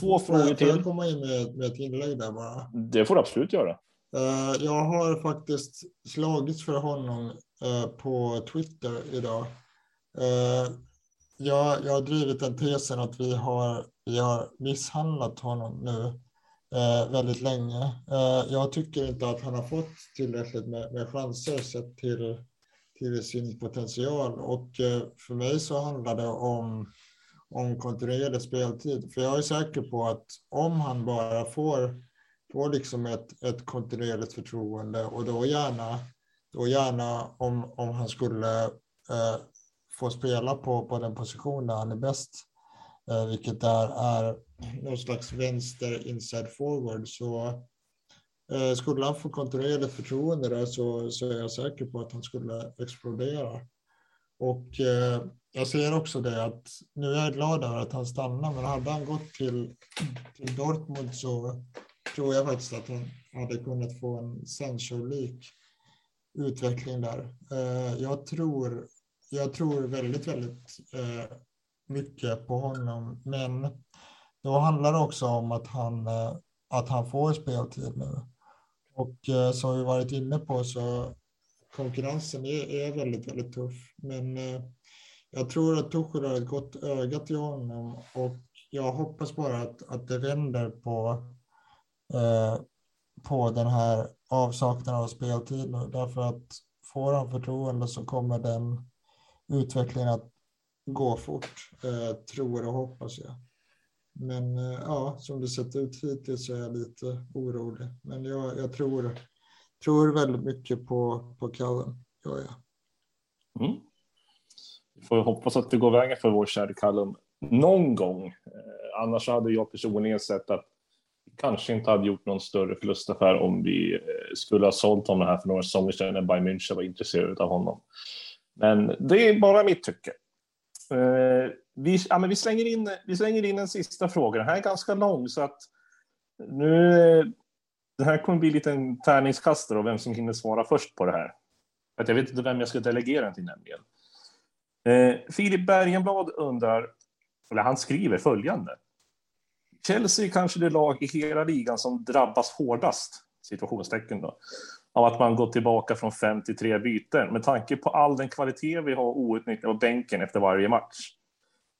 två får frågor till. Får jag komma in med, med ett inlägg där bara? Det får du absolut göra. Eh, jag har faktiskt slagits för honom eh, på Twitter idag. Eh, jag, jag har drivit den tesen att vi har, vi har misshandlat honom nu eh, väldigt länge. Eh, jag tycker inte att han har fått tillräckligt med, med chanser sett till, till sin potential och eh, för mig så handlar det om, om kontinuerlig speltid. För jag är säker på att om han bara får, får liksom ett, ett kontinuerligt förtroende och då gärna, då gärna om, om han skulle eh, få spela på, på den position där han är bäst, eh, vilket där är någon slags vänster inside forward så eh, skulle han få kontinuerligt förtroende där så, så är jag säker på att han skulle explodera. Och eh, jag ser också det att nu är jag glad över att han stannar, men hade han gått till, till Dortmund så tror jag faktiskt att han hade kunnat få en Sancho-lik utveckling där. Eh, jag tror, jag tror väldigt, väldigt eh, mycket på honom, men då handlar det också om att han, eh, att han får speltid nu. Och eh, som vi varit inne på så konkurrensen är, är väldigt, väldigt tuff. Men eh, jag tror att Tuchel har ett gott öga till honom och jag hoppas bara att, att det vänder på, eh, på den här avsaknaden av speltid nu. Därför att får han förtroende så kommer den utvecklingen att gå fort, eh, tror och hoppas jag. Men eh, ja, som det sett ut hittills så är jag lite orolig. Men jag, jag tror, tror väldigt mycket på, på Callum. Ja, ja. Mm. Vi får hoppas att det går vägen för vår kära Callum någon gång. Eh, annars hade jag personligen sett att vi kanske inte hade gjort någon större förlustaffär om vi eh, skulle ha sålt honom här för några säsonger sedan när Bayern München var intresserade av honom. Men det är bara mitt tycke. Eh, vi, ja, men vi, slänger in, vi slänger in en sista fråga. Den här är ganska lång, så att nu... Det här kommer bli lite en tärningskastare och vem som hinner svara först på det här. Att jag vet inte vem jag ska delegera till nämligen. Eh, Filip Bergenblad undrar, eller han skriver följande. Chelsea är kanske det lag i hela ligan som drabbas hårdast, situationstecken då, av att man gått tillbaka från fem till tre byten med tanke på all den kvalitet vi har outnyttjad på bänken efter varje match.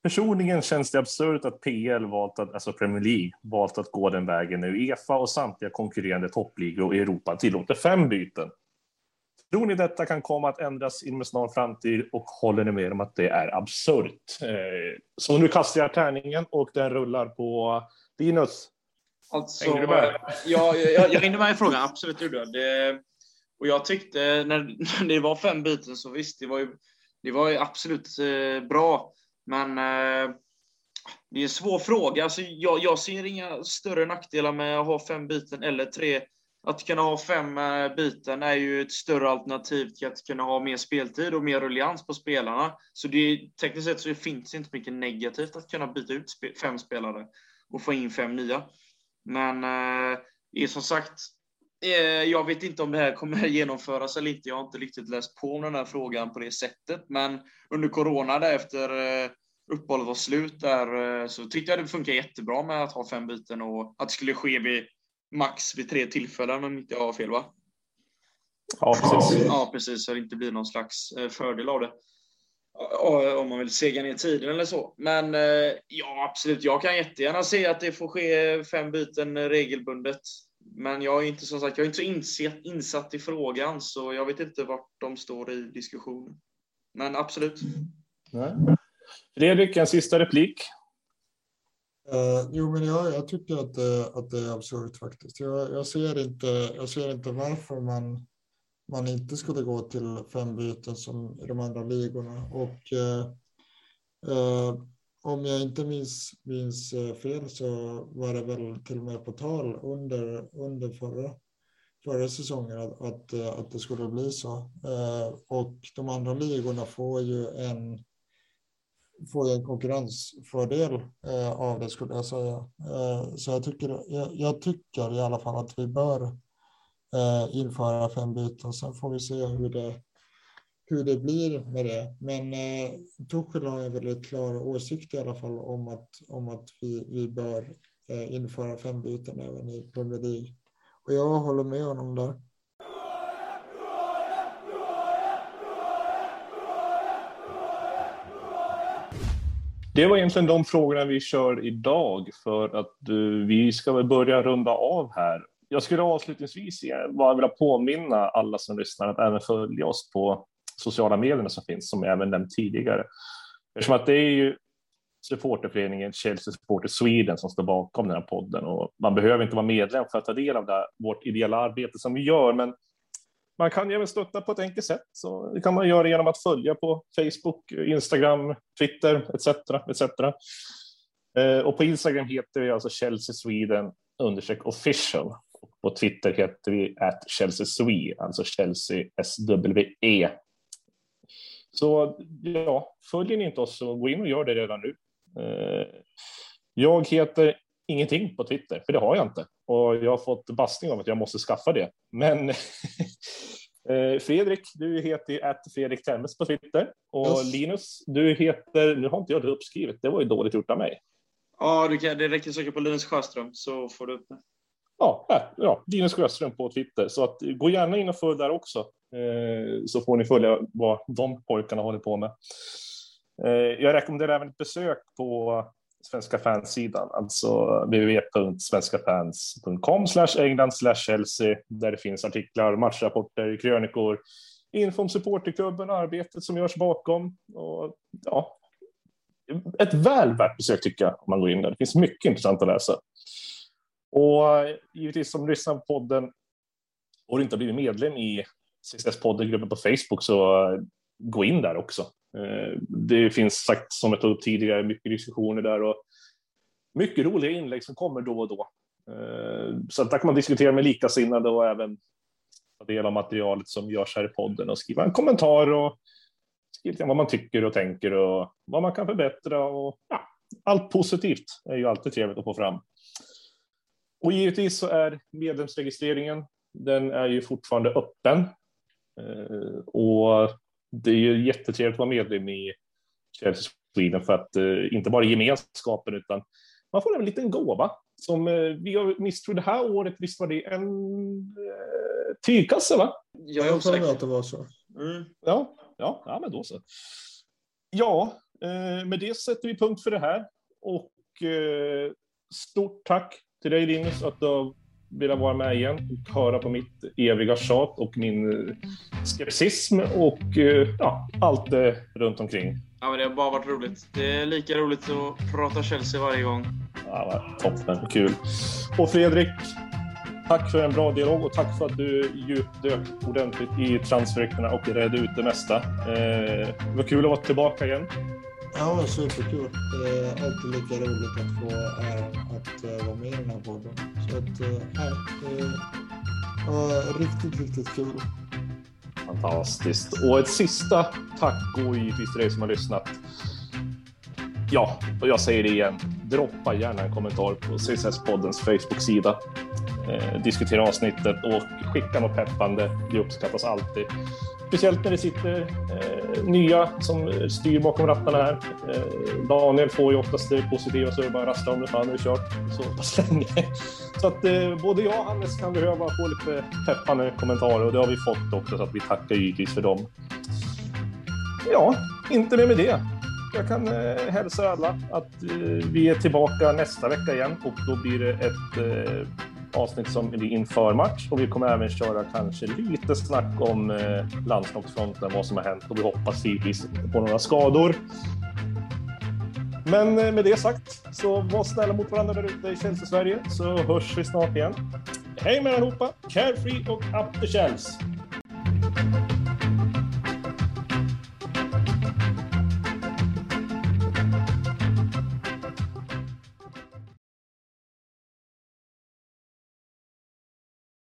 Personligen känns det absurt att PL valt att, alltså Premier League, valt att gå den vägen nu. Uefa och samtliga konkurrerande toppligor i Europa tillåter fem byten. Tror ni detta kan komma att ändras inom en snar framtid och håller ni med om att det är absurt? Eh, så nu kastar jag tärningen och den rullar på Linus. Alltså, hänger du med? Ja, jag, jag hängde med i frågan, absolut gjorde jag. Det, och jag tyckte när, när det var fem byten så visst, det var ju, det var ju absolut eh, bra. Men eh, det är en svår fråga. Alltså, jag, jag ser inga större nackdelar med att ha fem byten eller tre. Att kunna ha fem eh, byten är ju ett större alternativ till att kunna ha mer speltid och mer ruljans på spelarna. Så det är, tekniskt sett så finns det inte mycket negativt att kunna byta ut fem spelare och få in fem nya. Men eh, är som sagt, jag vet inte om det här kommer genomföras eller inte. Jag har inte riktigt läst på om den här frågan på det sättet. Men under corona där efter eh, uppehållet var slut där eh, så tyckte jag det funkar jättebra med att ha fem byten och att det skulle ske vid max vid tre tillfällen om inte jag har fel va? Ja, precis. Ja, precis. Så det inte blir någon slags eh, fördel av det om man vill sega ner tiden eller så. Men eh, ja, absolut. Jag kan jättegärna se att det får ske fem byten regelbundet. Men jag är inte som sagt, jag är inte så insatt, insatt i frågan, så jag vet inte vart de står i diskussionen. Men absolut. Nej. Fredrik, en sista replik. Uh, jo, men jag, jag tycker att det, att det är absurt faktiskt. Jag, jag, ser inte, jag ser inte varför man, man inte skulle gå till fem byten som i de andra ligorna. Och uh, uh, om jag inte minns, minns eh, fel så var det väl till och med på tal under, under förra, förra säsongen att, att, eh, att det skulle bli så. Eh, och de andra ligorna får ju en får en konkurrensfördel av det skulle jag säga. Så jag tycker, jag, jag, tycker i alla fall att vi bör införa fem byten. Sen får vi se hur det, hur det blir med det. Men eh, Tuchel har en väldigt klar åsikt i alla fall om att, om att vi, vi bör eh, införa fem byten även i Premier League. Och jag håller med honom där. Det var egentligen de frågorna vi kör idag för att uh, vi ska väl börja runda av här. Jag skulle avslutningsvis eh, bara vilja påminna alla som lyssnar att även följa oss på sociala medierna som finns, som jag även nämnt tidigare. Eftersom att det är ju supporterföreningen Chelsea Supporter Sweden som står bakom den här podden och man behöver inte vara medlem för att ta del av det, vårt ideella arbete som vi gör, men man kan ju även stötta på ett enkelt sätt. Så det kan man göra genom att följa på Facebook, Instagram, Twitter etc. etc. Eh, och på Instagram heter vi alltså Chelsea Sweden understreck official. Och på Twitter heter vi at Chelsea Swe, alltså Chelsea SWE. Så ja, följer ni inte oss så gå in och gör det redan nu. Eh, jag heter ingenting på Twitter, för det har jag inte. Och jag har fått bastning om att jag måste skaffa det. Men eh, Fredrik, du heter ju att Fredrik Temmes på Twitter. Och yes. Linus, du heter, nu har inte jag det uppskrivet, det var ju dåligt gjort av mig. Ja, du kan, det räcker att söka på Linus Sjöström så får du upp det. Ja, ja, Linus Sjöström på Twitter. Så att, gå gärna in och följ där också. Eh, så får ni följa vad de pojkarna håller på med. Eh, jag rekommenderar även ett besök på svenska fansidan, alltså www.svenskafans.com England Chelsea, där det finns artiklar, matchrapporter, krönikor, info om supporterklubben, arbetet som görs bakom. Och, ja, ett väl värt besök tycker jag, om man går in där. Det finns mycket intressant att läsa. Och eh, givetvis som lyssnar på podden och du inte har blivit medlem i CSS-podden-gruppen på Facebook så eh, gå in där också. Eh, det finns sagt, som jag tog upp tidigare, mycket diskussioner där och mycket roliga inlägg som kommer då och då. Eh, så där kan man diskutera med likasinnade och även ta del av materialet som görs här i podden och skriva en kommentar och skriva vad man tycker och tänker och vad man kan förbättra och ja, allt positivt är ju alltid trevligt att få fram. Och givetvis så är medlemsregistreringen, den är ju fortfarande öppen. Eh, och det är ju jättetrevligt att vara medlem i Chelsea Sweden för att eh, inte bara gemenskapen utan man får en liten gåva som eh, vi har misstror det här året. Visst var det en eh, tygkasse? Va? Jag är osäker. att det var så. Mm. Ja, ja, ja, men då så. Ja, eh, med det sätter vi punkt för det här och eh, stort tack till dig Linus att du har vilja vara med igen och höra på mitt eviga tjat och min eh, skepsism och eh, ja, allt det runt omkring. Ja, men det har bara varit roligt. Det är lika roligt att prata Chelsea varje gång. Ja, toppen. Kul. Och Fredrik, tack för en bra dialog och tack för att du djupdök ordentligt i transferryktena och redde ut det mesta. Eh, det var kul att vara tillbaka igen. Ja, superkul. Det är alltid lika roligt att få äran att eh, vara med i den här podden. Så att, uh, det var riktigt, riktigt kul. Fantastiskt. Och ett sista tack går givetvis till dig som har lyssnat. Ja, och jag säger det igen. Droppa gärna en kommentar på CSS-poddens Facebook-sida. Eh, diskutera avsnittet och skicka något peppande. Det uppskattas alltid. Speciellt när det sitter eh, nya som styr bakom rattarna här. Eh, Daniel får ju oftast det positiva så det är bara rassla om det, fan nu kört så pass länge. Så att eh, både jag och Hannes kan behöva få lite peppande kommentarer och det har vi fått också så att vi tackar givetvis för dem. Ja, inte mer med det. Jag kan eh, hälsa alla att eh, vi är tillbaka nästa vecka igen och då blir det ett eh, avsnitt som blir inför match och vi kommer även köra kanske lite snack om eh, landslagsfronten, vad som har hänt och vi hoppas givetvis på några skador. Men eh, med det sagt, så var snälla mot varandra där ute i Chelsea-Sverige, så hörs vi snart igen. Hej med allihopa! Carefree och up the Chelsea.